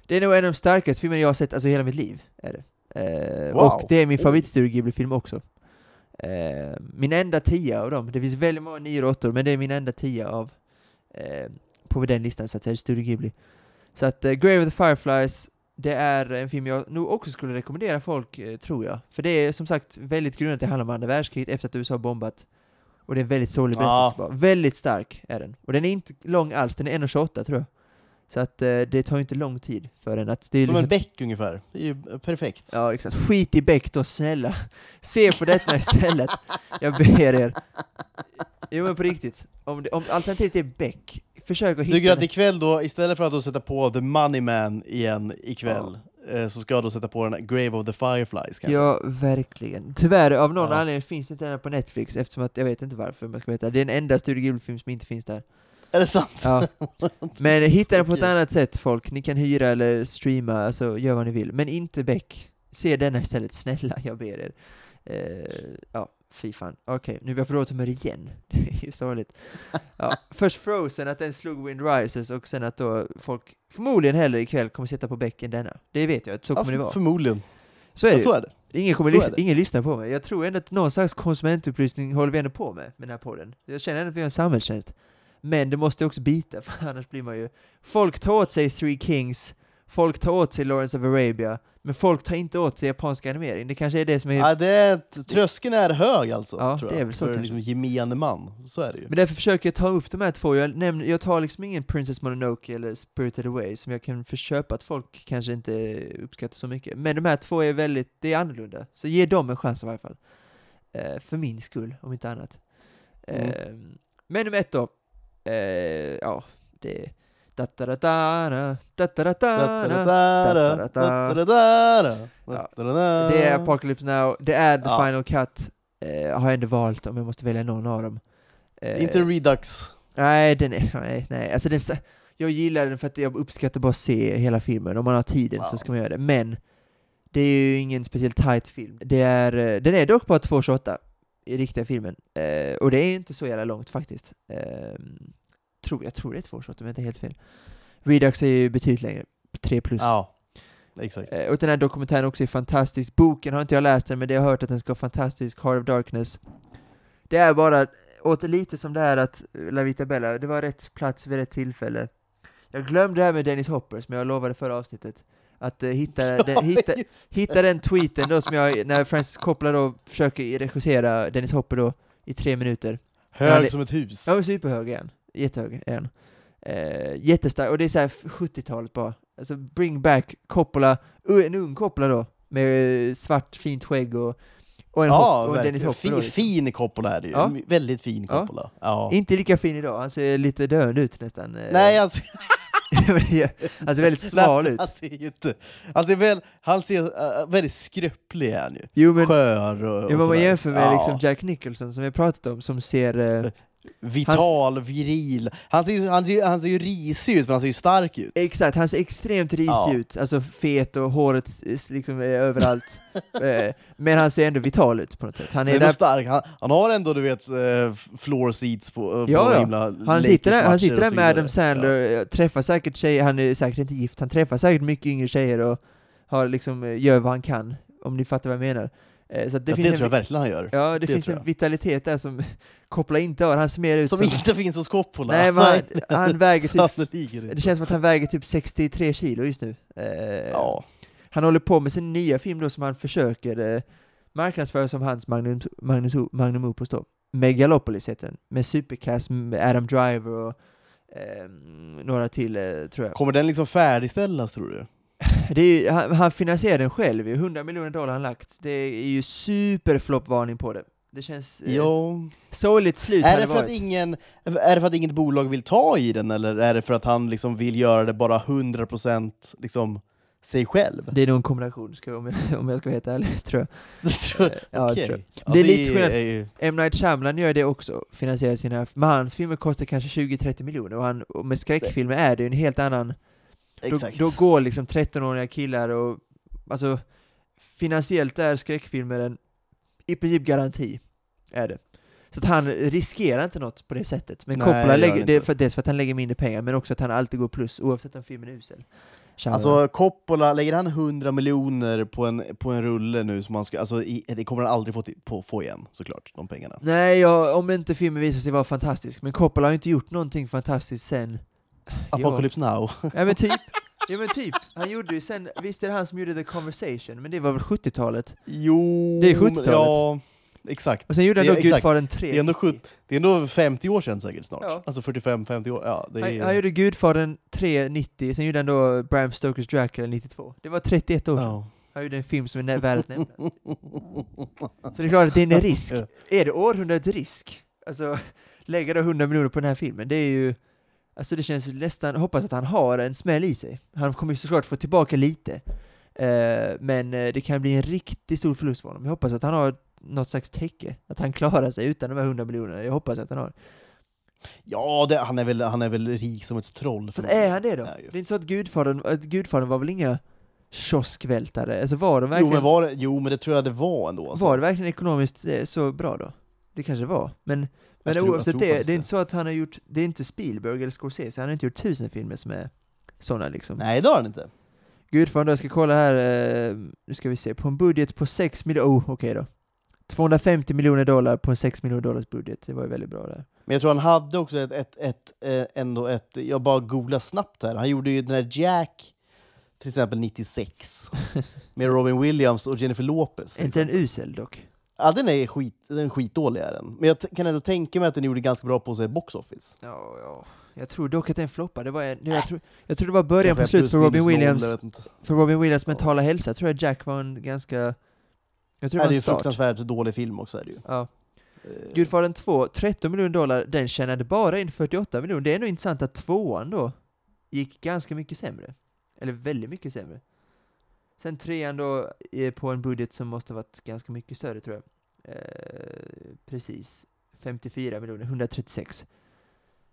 det är nog en av de starkaste filmerna jag har sett, alltså hela mitt liv. Är det. Eh, Wow. Och det är min Oj. favoritstudio Ghibli-film också. Eh, min enda tia av dem, det finns väldigt många nior och åttor, men det är min enda tia av eh, på den listan så att säga, Studio Ghibli. Så att eh, Grave of the Fireflies, det är en film jag nog också skulle rekommendera folk, eh, tror jag. För det är som sagt väldigt grundat, det handlar om andra världskriget efter att USA har bombat. Och det är en väldigt sorglig berättelse bara. Väldigt stark är den. Och den är inte lång alls, den är 1,28 tror jag. Så att eh, det tar ju inte lång tid för den att... Det är Som en liksom- bäck ungefär. Det är ju perfekt. Ja, exakt. Skit i Beck då, snälla. Se på detta istället. Jag ber er. Jo men på riktigt. Om, det, om alternativet är Beck, försök att hitta... Tycker att ikväll då, istället för att då sätta på The Money Man igen ikväll, eh, så ska jag då sätta på den Grave of the Fireflies kanske? Ja, verkligen. Tyvärr, av någon Ja. anledning finns inte den här på Netflix, eftersom att, jag vet inte varför, jag ska veta. Det är den enda Studio Ghibli-film som inte finns där. Är det sant? Ja. <laughs> Men hitta den på ett annat sätt folk, ni kan hyra eller streama, alltså gör vad ni vill. Men inte Beck. Se denna istället, snälla, jag ber er. Eh, ja, fy fan. Okej, nu är vi på dåligt humör igen. <laughs> Det är ju sorgligt. Ja, först Frozen, att den slog Wind Rises, och sen att då folk förmodligen hellre ikväll kommer sitta på Beck än denna. Det vet jag, att så Ja, kommer det för- vara. Förmodligen. Så är det Ja, så är det. Ingen, kommer lyssna, det. ingen lyssnar på mig. Jag tror ändå att någon slags konsumentupplysning håller vi ändå på med, med den här podden. Jag känner ändå att vi har en samhällstjänst. Men det måste också bita, <laughs> för annars blir man ju... Folk tar åt sig Three Kings, folk tar åt sig Lawrence of Arabia, men folk tar inte åt sig japansk animering. Det kanske är det som är... Ja, det är, tröskeln är hög alltså, Ja, tror det jag. är väl så för liksom gemene man. Så är det ju. Men därför försöker jag ta upp de här två. Jag, nämner, jag tar liksom ingen Princess Mononoke eller Spirited Away som jag kan förköpa att folk kanske inte uppskattar så mycket. Men de här två är väldigt, det är annorlunda. Så ge dem en chans i varje fall. Eh, för min skull, om inte annat. Eh, Mm. Men nummer ett då. Eh, ja, det. Det är Apocalypse Now, det är The Ja. Final Cut. Eh, har jag ändå valt om jag måste välja någon av dem. Eh, Inte Redux. Nej, den är, nej, nej. Alltså den, jag gillar den för att jag uppskattar bara att se hela filmen. Om man har tiden så Wow. ska man göra det. Men det är ju ingen speciellt tight film. Det är, eh, den är dock bara 2.28 i riktiga filmen. Eh, och det är inte så jävla långt faktiskt. Tror, jag tror det är 2.28 om jag inte är helt fel. Redux är ju betydligt längre. 3 plus. Ja, exakt. Eh, och den här dokumentären också är fantastisk. Boken har inte jag läst den, men det har jag hört att den ska vara fantastisk. Heart of Darkness. Det är bara, åter lite som det här att eh, La Vita Bella, det var rätt plats vid rätt tillfälle. Jag glömde det här med Dennis Hopper, som jag lovade förra avsnittet. Att eh, hitta, <laughs> den, hitta, hitta den tweeten då som jag, när Francis Coppola då försöker regissera Dennis Hopper då i tre minuter. Hög Ja, det- som ett hus. Ja, superhög han. Jättehög är han. Eh, jättestark, och det är såhär 70-talet bara. Alltså bring back Coppola, uh, en ung Coppola då, med eh, svart fint skägg och, och en, Ja, hopp, och en Dennis. Hopper Fin, liksom. fin Coppola är det ju. Ja. Väldigt fin. Coppola. Ja. Inte lika fin idag, han ser lite döende ut nästan. eh. Nej, alltså, <laughs> han ser väldigt smal ut. Han ser inte... Han ser, väl, han ser uh, väldigt skröplig är han ju. Jo men, Skör och, och jo, men man jämför med Ja. liksom Jack Nicholson som vi pratat om, som ser... Eh, Vital, viril. Han ser, ju, han, ser, han ser ju risig ut, men han ser ju stark ut. Exakt, han ser extremt risig Ja. ut, alltså fet och håret liksom är överallt. <laughs> Eh, men han ser ändå vital ut på något sätt. Han Han är är där stark. Han, han har ändå, du vet, eh, floor seats på, på Ja, ja. himla Han sitter där, han sitter där med Adam. Sandler, träffar säkert tjejer, han är säkert inte gift, han träffar säkert mycket yngre tjejer och har liksom, eh, gör vad han kan, om ni fattar vad jag menar. Eh, Så Det, ja, finns det en, tror jag verkligen han gör. Ja, det, det finns en vitalitet där som <laughs> Coppola inte har, han ser mer ut Som som... inte finns hos Coppola. Nej, men han, <laughs> han väger typ... Det känns som att han väger typ 63 kilo just nu. Eh, Ja. Han håller på med sin nya film då som han försöker eh, marknadsföra som hans Magnum, Magnus, Magnum Opus då. Megalopolis heter den, med supercast med Adam Driver och eh, några till eh, tror jag. Kommer den liksom färdigställas tror du? Det ju, han, han finansierar den själv ju, 100 miljoner dollar han lagt. Det är ju superfloppvarning på det. Det känns eh, Jo. sorgligt slut Är det, för att varit. ingen, är det för att inget bolag vill ta i den, eller är det för att han liksom vill göra det bara 100% liksom sig själv? Det är nog en kombination, ska, jag- om, jag, om jag ska vara helt ärlig, tror jag. <laughs> Det tror Eh, ja, Okej. tror jag. Ja, Det är lite skillnad. är ju- M. Night Shyamalan gör det också, finansierar sina, men hans filmer kostar kanske 20-30 miljoner, och, han, och med skräckfilmer är det ju en helt annan Exakt. då går liksom 13-åriga killar och, alltså, finansiellt är skräckfilmer en i princip garanti. Är det. Så att han riskerar inte något på det sättet. Men Nej, Coppola det lägger, han för, dels för att han lägger mindre pengar, men också att han alltid går plus oavsett om filmen är usel. Shyamalan. Alltså Coppola, lägger han 100 miljoner på en, på en rulle nu, som man ska, alltså, i, det kommer han aldrig få, på, få igen, såklart, de pengarna. Nej, ja, om inte filmen visar sig vara fantastisk. Men Coppola har ju inte gjort någonting fantastiskt sen... Apocalypse Now. Ja men typ. <laughs> Ja men typ. Han gjorde ju sen, visst är det han som gjorde The Conversation, men det var väl 70-talet? Jo, Det är men- 70-talet. Ja, exakt. Och sen gjorde han då exakt. Gudfadern 3. Det är ändå 70 Det är ändå 50 år sedan säkert snart. Ja. Alltså 45-50 år. Ja, det Han, är... han gjorde Gudfadern 3 90, sen gjorde han då Bram Stokers Dracula 92. Det var 31 år sedan. ja. Han gjorde en film som är <laughs> värd att nämna. Så det är klart att det är en risk. Är det århundradets risk? Alltså, <laughs> lägga då 100 miljoner på den här filmen, det är ju... Alltså det känns nästan, hoppas att han har en smäll i sig. Han kommer ju såklart få tillbaka lite. Eh, men eh, det kan bli en riktigt stor förlust för honom. Jag hoppas att han har något slags täcke. Att han klarar sig utan de här 100 miljonerna. Jag hoppas att han har. Ja, det, han, är väl, han är väl rik som ett troll. Fast är han det då? Nej. Det är inte så att Gudfadern, att Gudfadern var väl inga kioskvältare? Alltså var de Jo verkligen... men, var jo, men det tror jag det var ändå. Alltså. Var det verkligen ekonomiskt eh, så bra då? Det kanske det var, men, men tror- oavsett det, det är det. inte så att han har gjort, det är inte Spielberg eller Scorsese, han har inte gjort tusen filmer som är sådana liksom. Nej, det har han inte. Gudfadern, jag ska kolla här, eh, nu ska vi se, på en budget på 6 miljoner, oh okej då. 250 miljoner dollar på en 6 miljoner dollars budget, det var ju väldigt bra där. Men jag tror han hade också ett, ett, ett, eh, ändå ett, jag bara googlar snabbt här, han gjorde ju den här Jack, till exempel 96, <laughs> med Robin Williams och Jennifer Lopez. Är inte en usel dock? Ja, den är skit, den skitdålig är den. Men jag kan ändå tänka mig att den gjorde ganska bra på sig box office. Ja, ja. Jag tror dock att den floppade, det var en, jag, tror, jag tror det var början på Kanske slut för Robin noll, Williams, jag för Robin Williams Ja. mentala hälsa, tror jag Jack var en ganska, jag tror det Nej, var det är en ju fruktansvärt dålig film också är det ju. Ja. Eh, Gudfadern 2, 13 miljoner dollar, den tjänade bara in 48 miljoner. Det är nog intressant att tvåan då gick ganska mycket sämre. Eller väldigt mycket sämre. Sen trean då är på en budget som måste varit ganska mycket större tror jag. Eh, precis. 54 miljoner, 136.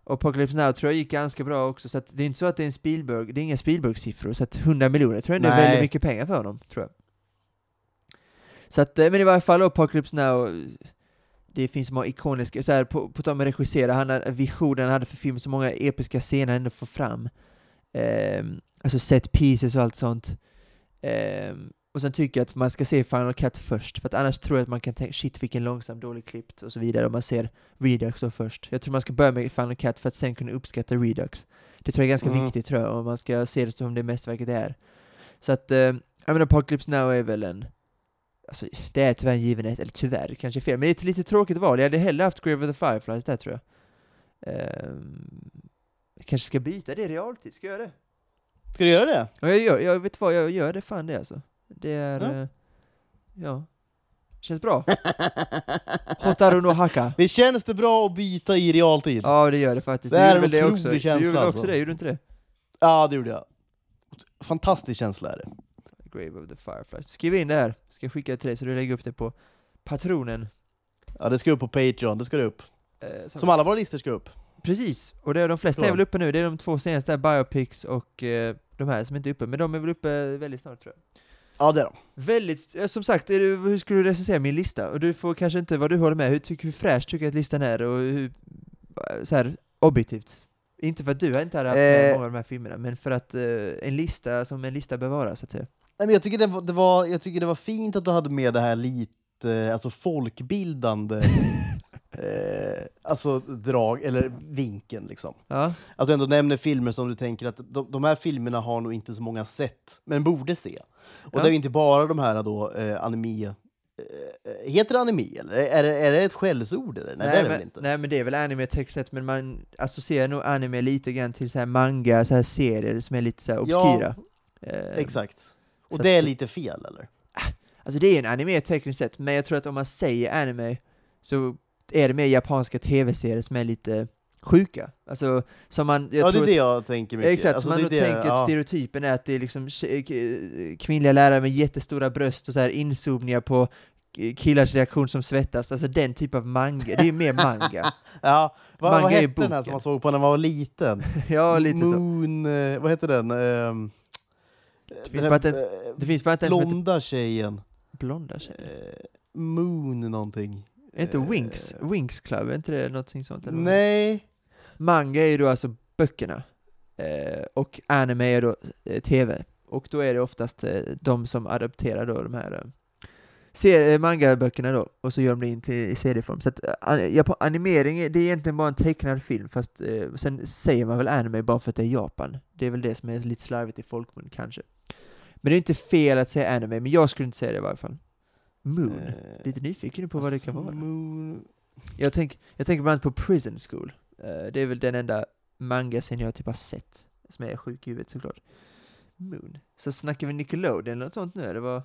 Och Apocalypse Now tror jag gick ganska bra också, så att det är inte så att det är en Spielberg, det är inga Spielberg-siffror, så att 100 miljoner tror jag ändå är väldigt mycket pengar för honom, tror jag. Så att, eh, men i varje fall Apocalypse Now, det finns många ikoniska, så här, på, på tal om att regissera, han hade, visionen han hade för film, så många episka scener han ändå får fram. Ehm, alltså set pieces och allt sånt. Ehm, och sen tycker jag att man ska se Final Cut först, för att annars tror jag att man kan tänka shit vilken långsam, dålig klippt och så vidare om man ser Redux då först. Jag tror man ska börja med Final Cut för att sen kunna uppskatta Redux. Det tror jag är ganska Mm. viktigt tror jag, om man ska se det som det mästerverket det är. Så att, eh, jag menar Apocalypse Now är väl en Alltså, det är tyvärr en givenhet, eller tyvärr, kanske fel, men det är ett lite tråkigt val. Jag hade hellre haft Grave of the Fireflies där tror jag. Ehm, jag kanske ska byta det i realtid, ska jag göra det? Ska du göra det? Ja, jag, gör, jag vet vad, jag gör det fan det alltså. Det är, Ja. ja. ja. Känns bra. Hotaru no Haka. <laughs> Det känns det bra att byta i realtid? Ja, Ja, det gör det faktiskt. Det är Du gjorde en det otrolig också? Du känsla, gjorde väl också alltså. det, gjorde du inte det? det gjorde jag. Fantastisk känsla är det. Grave of the Fireflies. Skriv in det här, ska jag skicka det till dig så du lägger upp det på patronen. Ja, det ska upp på Patreon, det ska det upp. Eh, som- alla våra listor ska upp. Precis, och det är de flesta Ja. är väl uppe nu, det är de två senaste, Biopics och eh, de här som inte är uppe, men de är väl uppe väldigt snart tror jag. Ja, det är de. Väldigt, som sagt, du, hur skulle du recensera min lista? Och du får kanske inte vad du håller med, hur, tycker, hur fräsch tycker du att listan är och hur, så här, objektivt? Inte för att du inte hade haft Eh. många av de här filmerna, men för att eh, en lista som en lista bör vara, så att säga. Nej, men jag, tycker det var, det var, jag tycker det var fint att du hade med det här lite alltså folkbildande <laughs> eh, alltså drag, eller vinkeln liksom. Ja, Att du ändå nämner filmer som du tänker att de, de här filmerna har nog inte så många sett, men borde se. Och Ja. det är inte bara de här då, eh, anime... Eh, heter det anime eller? Är det, är det ett skällsord eller? Nej, det är det men, väl inte? nej men det är väl anime sett, men man associerar nog anime lite grann till så här manga, så här serier som är lite så här Ja, obskyra. Eh, Exakt. Och det är att- lite fel eller? Alltså det är en anime tekniskt sett, men jag tror att om man säger anime så är det mer japanska tv-serier som är lite sjuka. Alltså, som man... Jag ja, det tror är att, det jag tänker mycket. Exakt, Alltså, man det är det, tänker att ja. stereotypen är att det är liksom kvinnliga lärare med jättestora bröst och så här inzoomningar på killars reaktion som svettas, alltså den typ av manga, det är mer manga. <laughs> Ja, vad, vad Manga är hette den här som man såg på när man var liten? <laughs> ja, lite så. Moon, eh, vad heter den? Ehm, finns den bara inte ens- eh, Det finns bara inte en som heter blonda tjejen. blonda tjejer. Eh, Moon någonting. Är inte Eh. Winx, Winx Club, är inte det någonting sånt? Eller? Nej. Manga är ju då alltså böckerna, eh, och anime är då eh, TV. Och då är det oftast de som adapterar då de här eh, manga-böckerna då, och så gör de det in till i serieform. Så att, an- animering, är- det är egentligen bara en tecknad film, fast sen säger man väl anime bara för att det är Japan. Det är väl det som är lite slarvigt i folkmun kanske. Men det är inte fel att säga anime, men jag skulle inte säga det i varje fall. Moon. Eh, Lite nyfiken på vad det kan vara. Moon. Jag, tänk, jag tänker bland annat på Prison School. Eh, det är väl den enda manga sen jag typ har sett, som är sjuk i huvudet såklart. Moon. Så snackar vi Nickelodeon eller något sånt nu? Det var...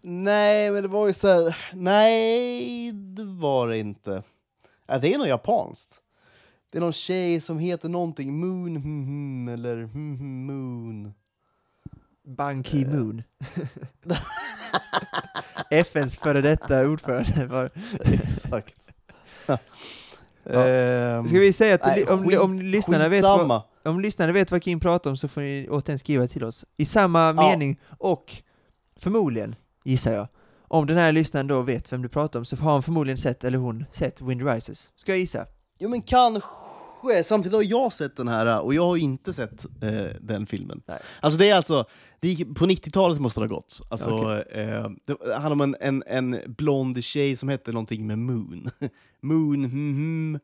Nej, men det var ju så här. Nej, det var det inte. Ja, det är nog japanskt. Det är någon tjej som heter någonting Moon, hmm, hmm, eller hmm, hmm, Moon. Ban Ki-Moon. <laughs> <laughs> FNs före detta ordförande var... Exakt. <laughs> Ja. Ehm, Ska vi säga att nej, om, skit- om, lyssnarna vet vad, om lyssnarna vet vad Kim pratar om så får ni återigen skriva till oss. I samma Ja. mening, och förmodligen, gissar jag, om den här lyssnaren då vet vem du pratar om så har han förmodligen sett, eller hon, sett Wind Rises. Ska jag gissa? Jo men kanske. Samtidigt har jag sett den här och jag har inte sett eh, den filmen. Nej. Alltså det är alltså, det gick, på 90-talet måste det ha gått. Alltså, Okej. eh, det handlar om en, en, en blond tjej som hette någonting med Moon. <laughs> moon, hmm,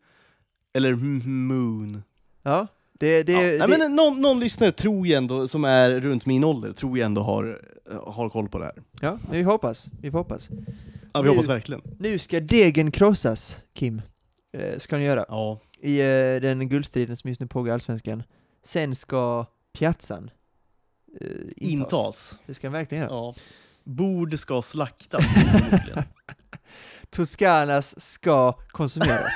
eller hmm, Moon. Ja, det, det, ja. det, Nej, men någon, någon lyssnare tror ju ändå, som är runt min ålder, tror jag ändå har, har koll på det här. ja, vi hoppas, vi hoppas. Ja, vi Nu- hoppas verkligen. Nu ska degen krossas, Kim. Eh, ska ni göra. Ja. I eh, den guldstriden som just nu pågår i Allsvenskan. Sen ska piazzan eh, intas. Intas. Det ska den verkligen göra. Ja. Bord ska slaktas. <laughs> Toscanas ska konsumeras.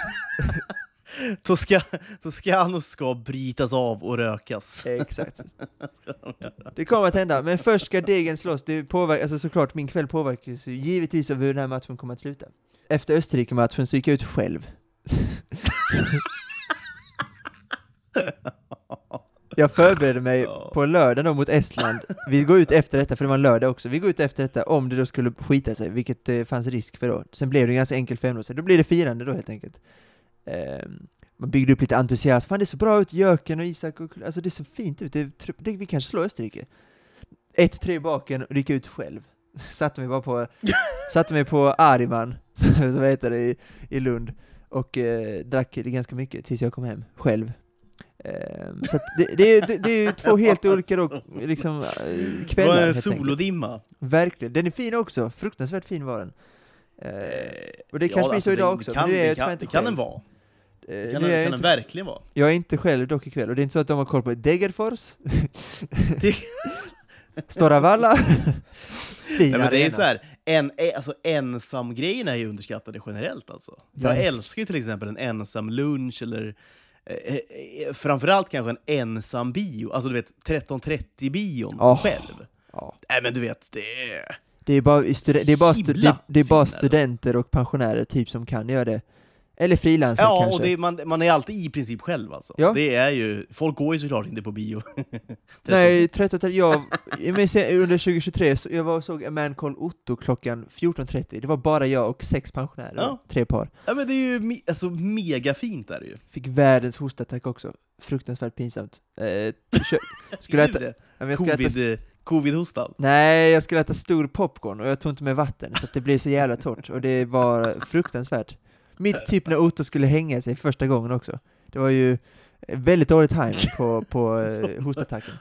<laughs> Tosca, Toscano ska brytas av och rökas. Exakt. <laughs> Det kommer att hända, men först ska degen slås. Det påverkar, alltså såklart, min kväll påverkas givetvis av hur den här matchen kommer att sluta. Efter Österrike-matchen så gick jag ut själv. <laughs> Jag förberedde mig på lördag då mot Estland. Vi går ut efter detta, för det var en lördag också. Vi går ut efter detta om det då skulle skita sig, vilket det fanns risk för då. Sen blev det ganska enkelt för så då blir det firande då helt enkelt. Ehm, man byggde upp lite entusiasm. Fan det är så bra ut, Jöken och Isak och alltså det är så fint ut. Det, det, vi kanske slår Österrike. 1-3 baken och gick ut själv. <laughs> Satte mig bara på, <laughs> satte mig på Ariman, som heter det, i, i Lund. Och eh, drack det ganska mycket tills jag kom hem, själv. Ehm, så det, det, är- det, det är ju två helt <laughs> olika då, liksom, eh, Det kvällar. var en solodimma. Verkligen. Den är fin också. Fruktansvärt fin var den. Eh, och det Ja, kanske blir alltså, så idag det- också, det Kan, men är det kan, inte det kan den vara. Eh, Kan, den, kan den verkligen vara. jag är inte själv dock ikväll, och det är inte så att de har koll på Degerfors, Det- <laughs> Stora Valla, <laughs> fin Nej, men det är arena. så här, en, eh, alltså, ensam-grejerna är ju underskattade generellt alltså. Jag Verkligen. älskar ju till exempel en ensam lunch eller eh, eh, framförallt kanske en ensam bio, alltså du vet 13.30-bion Åh. själv. Ja. Nej men du vet, det är... Det är bara, det är bara, det, är bara studenter och pensionärer typ som kan göra det. Eller frilansare Ja, kanske. och det, man, man är alltid i princip själv alltså. Ja. Det är ju, folk går ju såklart inte på bio. <laughs> 13. Nej, 13, jag, jag minns under 2023, så jag var och såg A Man Called Otto klockan 14.30. Det var bara jag och sex pensionärer, Ja. tre par. Ja men det är ju alltså, mega fint är det ju. Fick världens hostattack också. Fruktansvärt pinsamt. Eh, <laughs> skulle äta, det? ja, men jag skulle äta, Covid, eh, Covid-hostan. nej, jag skulle äta stor popcorn och jag tog inte med vatten, så att det blev så jävla torrt. Och det var fruktansvärt. Mitt typ när Otto skulle hänga sig första gången också. Det var ju väldigt dålig timing på, på eh, hostattacken.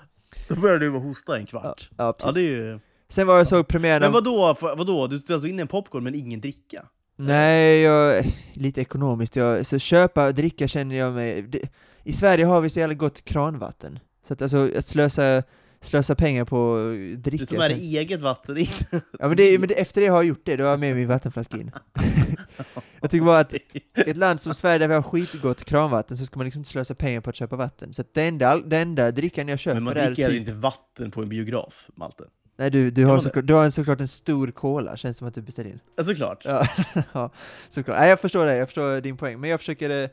Då började du hosta en Ja, kvart. ja, Ja, precis. det är ju... Sen var jag såg premiären Men vadå, vadå? Du ställde alltså in en popcorn men ingen dricka? Nej, jag, lite ekonomiskt. Jag, så köpa, dricka känner jag mig... Det, I Sverige har vi så jävla gott kranvatten. Så att alltså, att slösa, slösa pengar på dricka Du tar med dig eget vatten in. Ja men, det, men det, efter det har jag gjort det, då har jag med min vattenflaska in. <laughs> jag tycker bara att i ett land som Sverige där vi har skitgott kranvatten så ska man liksom inte slösa pengar på att köpa vatten. Så att det enda, det enda drickan jag köper Men man är dricker typ... inte vatten på en biograf, Malte. Nej du, du har, såklart, du har en, såklart en stor cola, känns som att du beställer in. Ja, såklart. Ja, <laughs> ja såklart. Nej, jag förstår det, jag förstår din poäng. Men jag försöker, eh,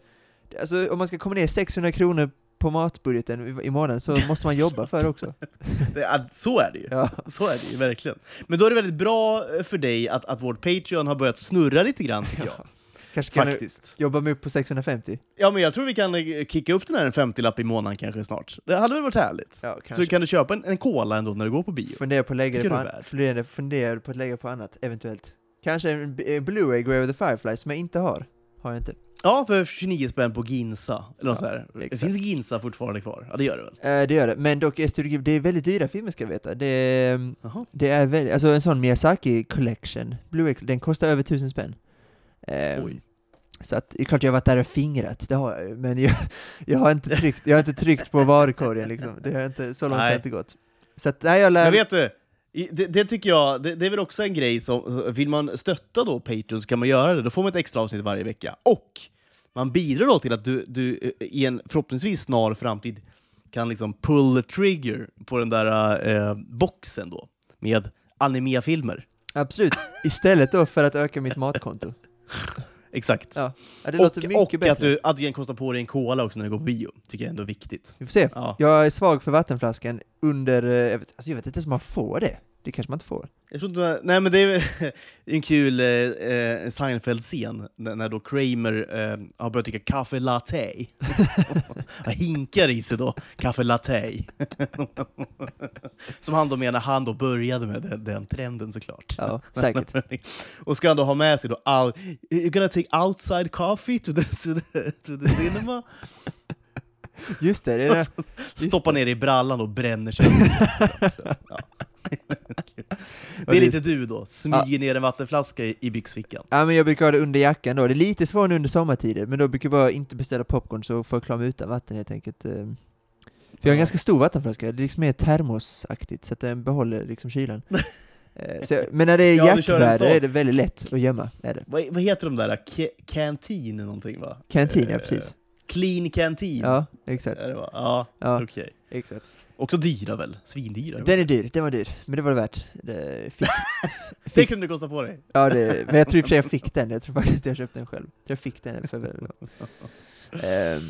alltså om man ska komma ner 600 kronor på matbudgeten i, i månaden så måste man jobba för <laughs> det också. Det, så är det ju. Ja. Så är det ju, verkligen. Men då är det väldigt bra för dig att, att vårt Patreon har börjat snurra lite grann, tycker jag. Kanske kan faktiskt. jobba mig upp på 650? Ja, men jag tror vi kan eh, kicka upp den här en 50-lapp i månaden kanske snart. Det hade väl varit härligt? Ja, Så kanske. kan du köpa en, en cola ändå när du går på bio. Fundera på att lägga det på, an- fundera, fundera på att lägga på annat, eventuellt. Kanske en, en Blu-ray Grave of the Firefly som jag inte har. Har jag inte. Ja, för 29 spänn på Ginsa. Eller något Ja, sådär. Det finns Ginsa fortfarande kvar. Ja, det gör det väl? Eh, det gör det, men dock är Studio Ghibli, det är väldigt dyra filmer ska jag veta. Det är, det är väldigt, alltså en sån Miyazaki collection, Blu-ray, den kostar över tusen spänn. Eh, Oj. Så att, det är klart jag har varit där och fingrat, det har jag ju, men jag, jag, har inte tryckt, jag har inte tryckt på varukorgen liksom. Det har inte, så långt har Nej. jag inte gått. Så att, nej, jag lär... Men vet du, det, det tycker jag, det, det är väl också en grej som, vill man stötta då Patreon så kan man göra det, då får man ett extra avsnitt varje vecka. Och man bidrar då till att du, du eh, i en förhoppningsvis snar framtid kan liksom pull the trigger på den där eh, boxen då, med animefilmer. Absolut, istället då för att öka mitt matkonto. Exakt. Ja, ja, det och låter mycket och bättre. att du, att du kan kosta på dig en cola också när du går på bio, tycker jag ändå är viktigt. Vi får se. Ja. Jag är svag för vattenflaskan under, eh, jag vet, alltså jag vet inte ens om man får det. Det kanske man inte får. Jag tror inte, nej men det är <laughs> en kul eh, eh, Seinfeld-scen, när, då Kramer eh, har börjat dricka kaffe latte. <laughs> Han hinkar i sig då, kaffe latte. <laughs> Som han då menar, han då började med den, den trenden såklart. Ja, säkert. Och ska han då ha med sig då, out, you're gonna take outside coffee to the, to the, to the cinema? Just det, det det. Stoppar ner i brallan och bränner sig. ja. Det är lite du då, smyger ner en vattenflaska i, i byxfickan. Ja men jag brukar ha det under jackan då, det är lite svårare under sommartider, men då brukar jag bara inte beställa popcorn så får jag klara mig utan vatten helt enkelt. eh. För jag har en Ja. ganska stor vattenflaska, det är liksom mer termosaktigt, så att den behåller liksom kylan. <laughs> Eh, jag, men när det är Ja, jackväder är det väldigt lätt att gömma, är det. Vad, vad heter de där? Ca- Canteen någonting va? Canteen, ja Eh, precis. Clean Canteen? Ja, exakt. Va? Ja, Ja, okej. exakt. Också dyra väl? Svindyra? Den är dyr, den var dyr, men det var det värt. Det fick, <laughs> Det kunde det kosta på dig. ja, det, men jag tror i och för sig jag fick den, jag tror faktiskt att jag köpte den själv. Jag fick den för <laughs> Ehm,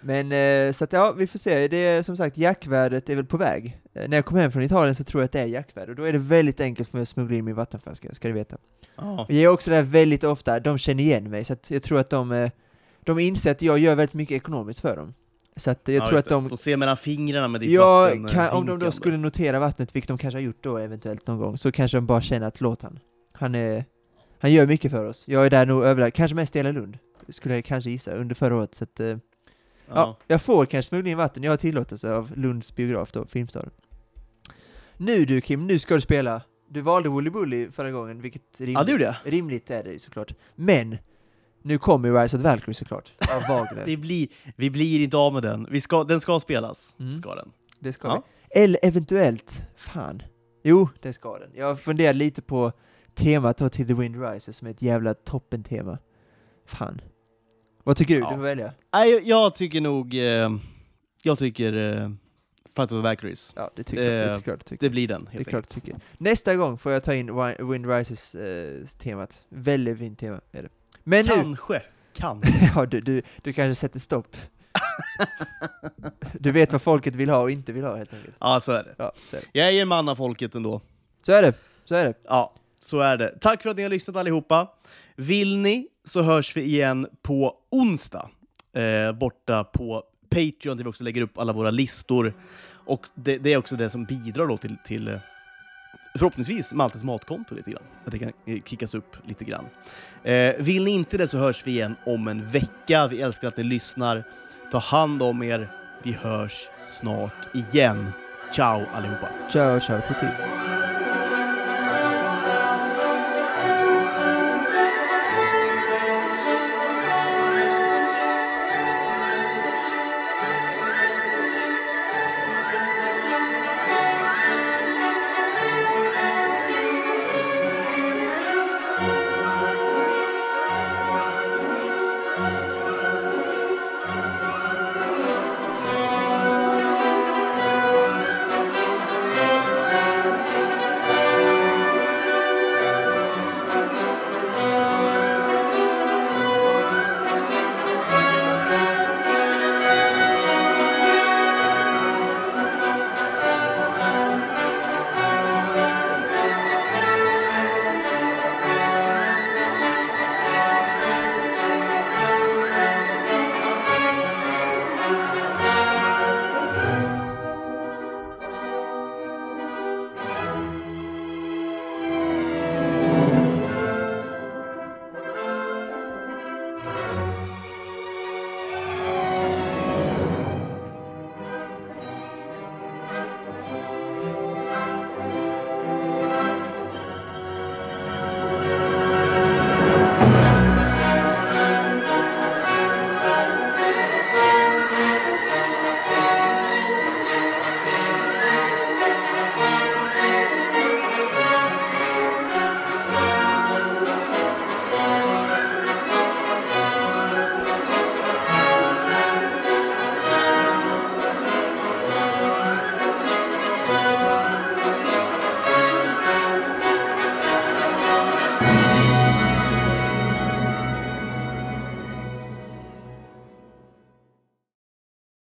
Men eh, så att ja, vi får se. Det är som sagt, jackvärdet är väl på väg. Eh, när jag kom hem från Italien så tror jag att det är jackvärde, och då är det väldigt enkelt för mig att smuggla in min vattenflaska, ska du veta. Och jag är också där väldigt ofta, de känner igen mig, så jag tror att de, eh, de inser att jag gör väldigt mycket ekonomiskt för dem. Så att jag Ja, tror att de. De ser mellan fingrarna med ditt Ja, vatten. eh, kan, om de då skulle notera vattnet, vilket de kanske har gjort då eventuellt någon gång, så kanske de bara känner att låt han. Han, är, han gör mycket för oss. Jag är där nog överallt, kanske mest i hela Lund, skulle jag kanske gissa, under förra året. Så att, eh, ja. Ja. jag får kanske smuggla in vatten, jag har tillåtelse av Lunds biograf då, Filmstaden. Nu du Kim, nu ska du spela. Du valde Woolly Bully förra gången, vilket rimligt, ja, det gjorde jag. rimligt är det såklart. Men, nu kommer ju Rise of Valkyrie såklart, av Wagner. Vi blir, vi blir inte av med den. Vi ska, den ska spelas. Mm. Ska den. Det ska Ja. vi. Eller eventuellt, fan. Jo, det ska den. Jag funderar lite på temat då till The Wind Rises som är ett jävla toppen-tema. Fan. Vad tycker du? Ja. Du får välja. Nej, jag, jag tycker nog... Eh, jag tycker... Eh, Fight of the Valkyries. Ja, det tycker jag. Eh, Det tycker jag. Det, tycker. Det blir den, jag. det är helt klart jag tycker. Nästa gång får jag ta in Wi- Wind Rises-temat. Väldigt fint tema är det. Men nu, Kanske. Kan. <laughs> ja, du, du, du kanske sätter stopp. du vet vad folket vill ha och inte vill ha helt enkelt. ja, så är det. Ja, så är det. Jag är en man av folket ändå. Så är det. Så är det. Ja, så är det. Tack för att ni har lyssnat allihopa. Vill ni så hörs vi igen på onsdag, eh, borta på Patreon, där vi också lägger upp alla våra listor. Och det, det är också det som bidrar då till, till eh, förhoppningsvis Maltes matkonto lite grann. Att det kan eh, kickas upp lite grann. Eh, vill ni inte det så hörs vi igen om en vecka. Vi älskar att ni lyssnar. Ta hand om er. Vi hörs snart igen. Ciao allihopa! Ciao, ciao, tutti.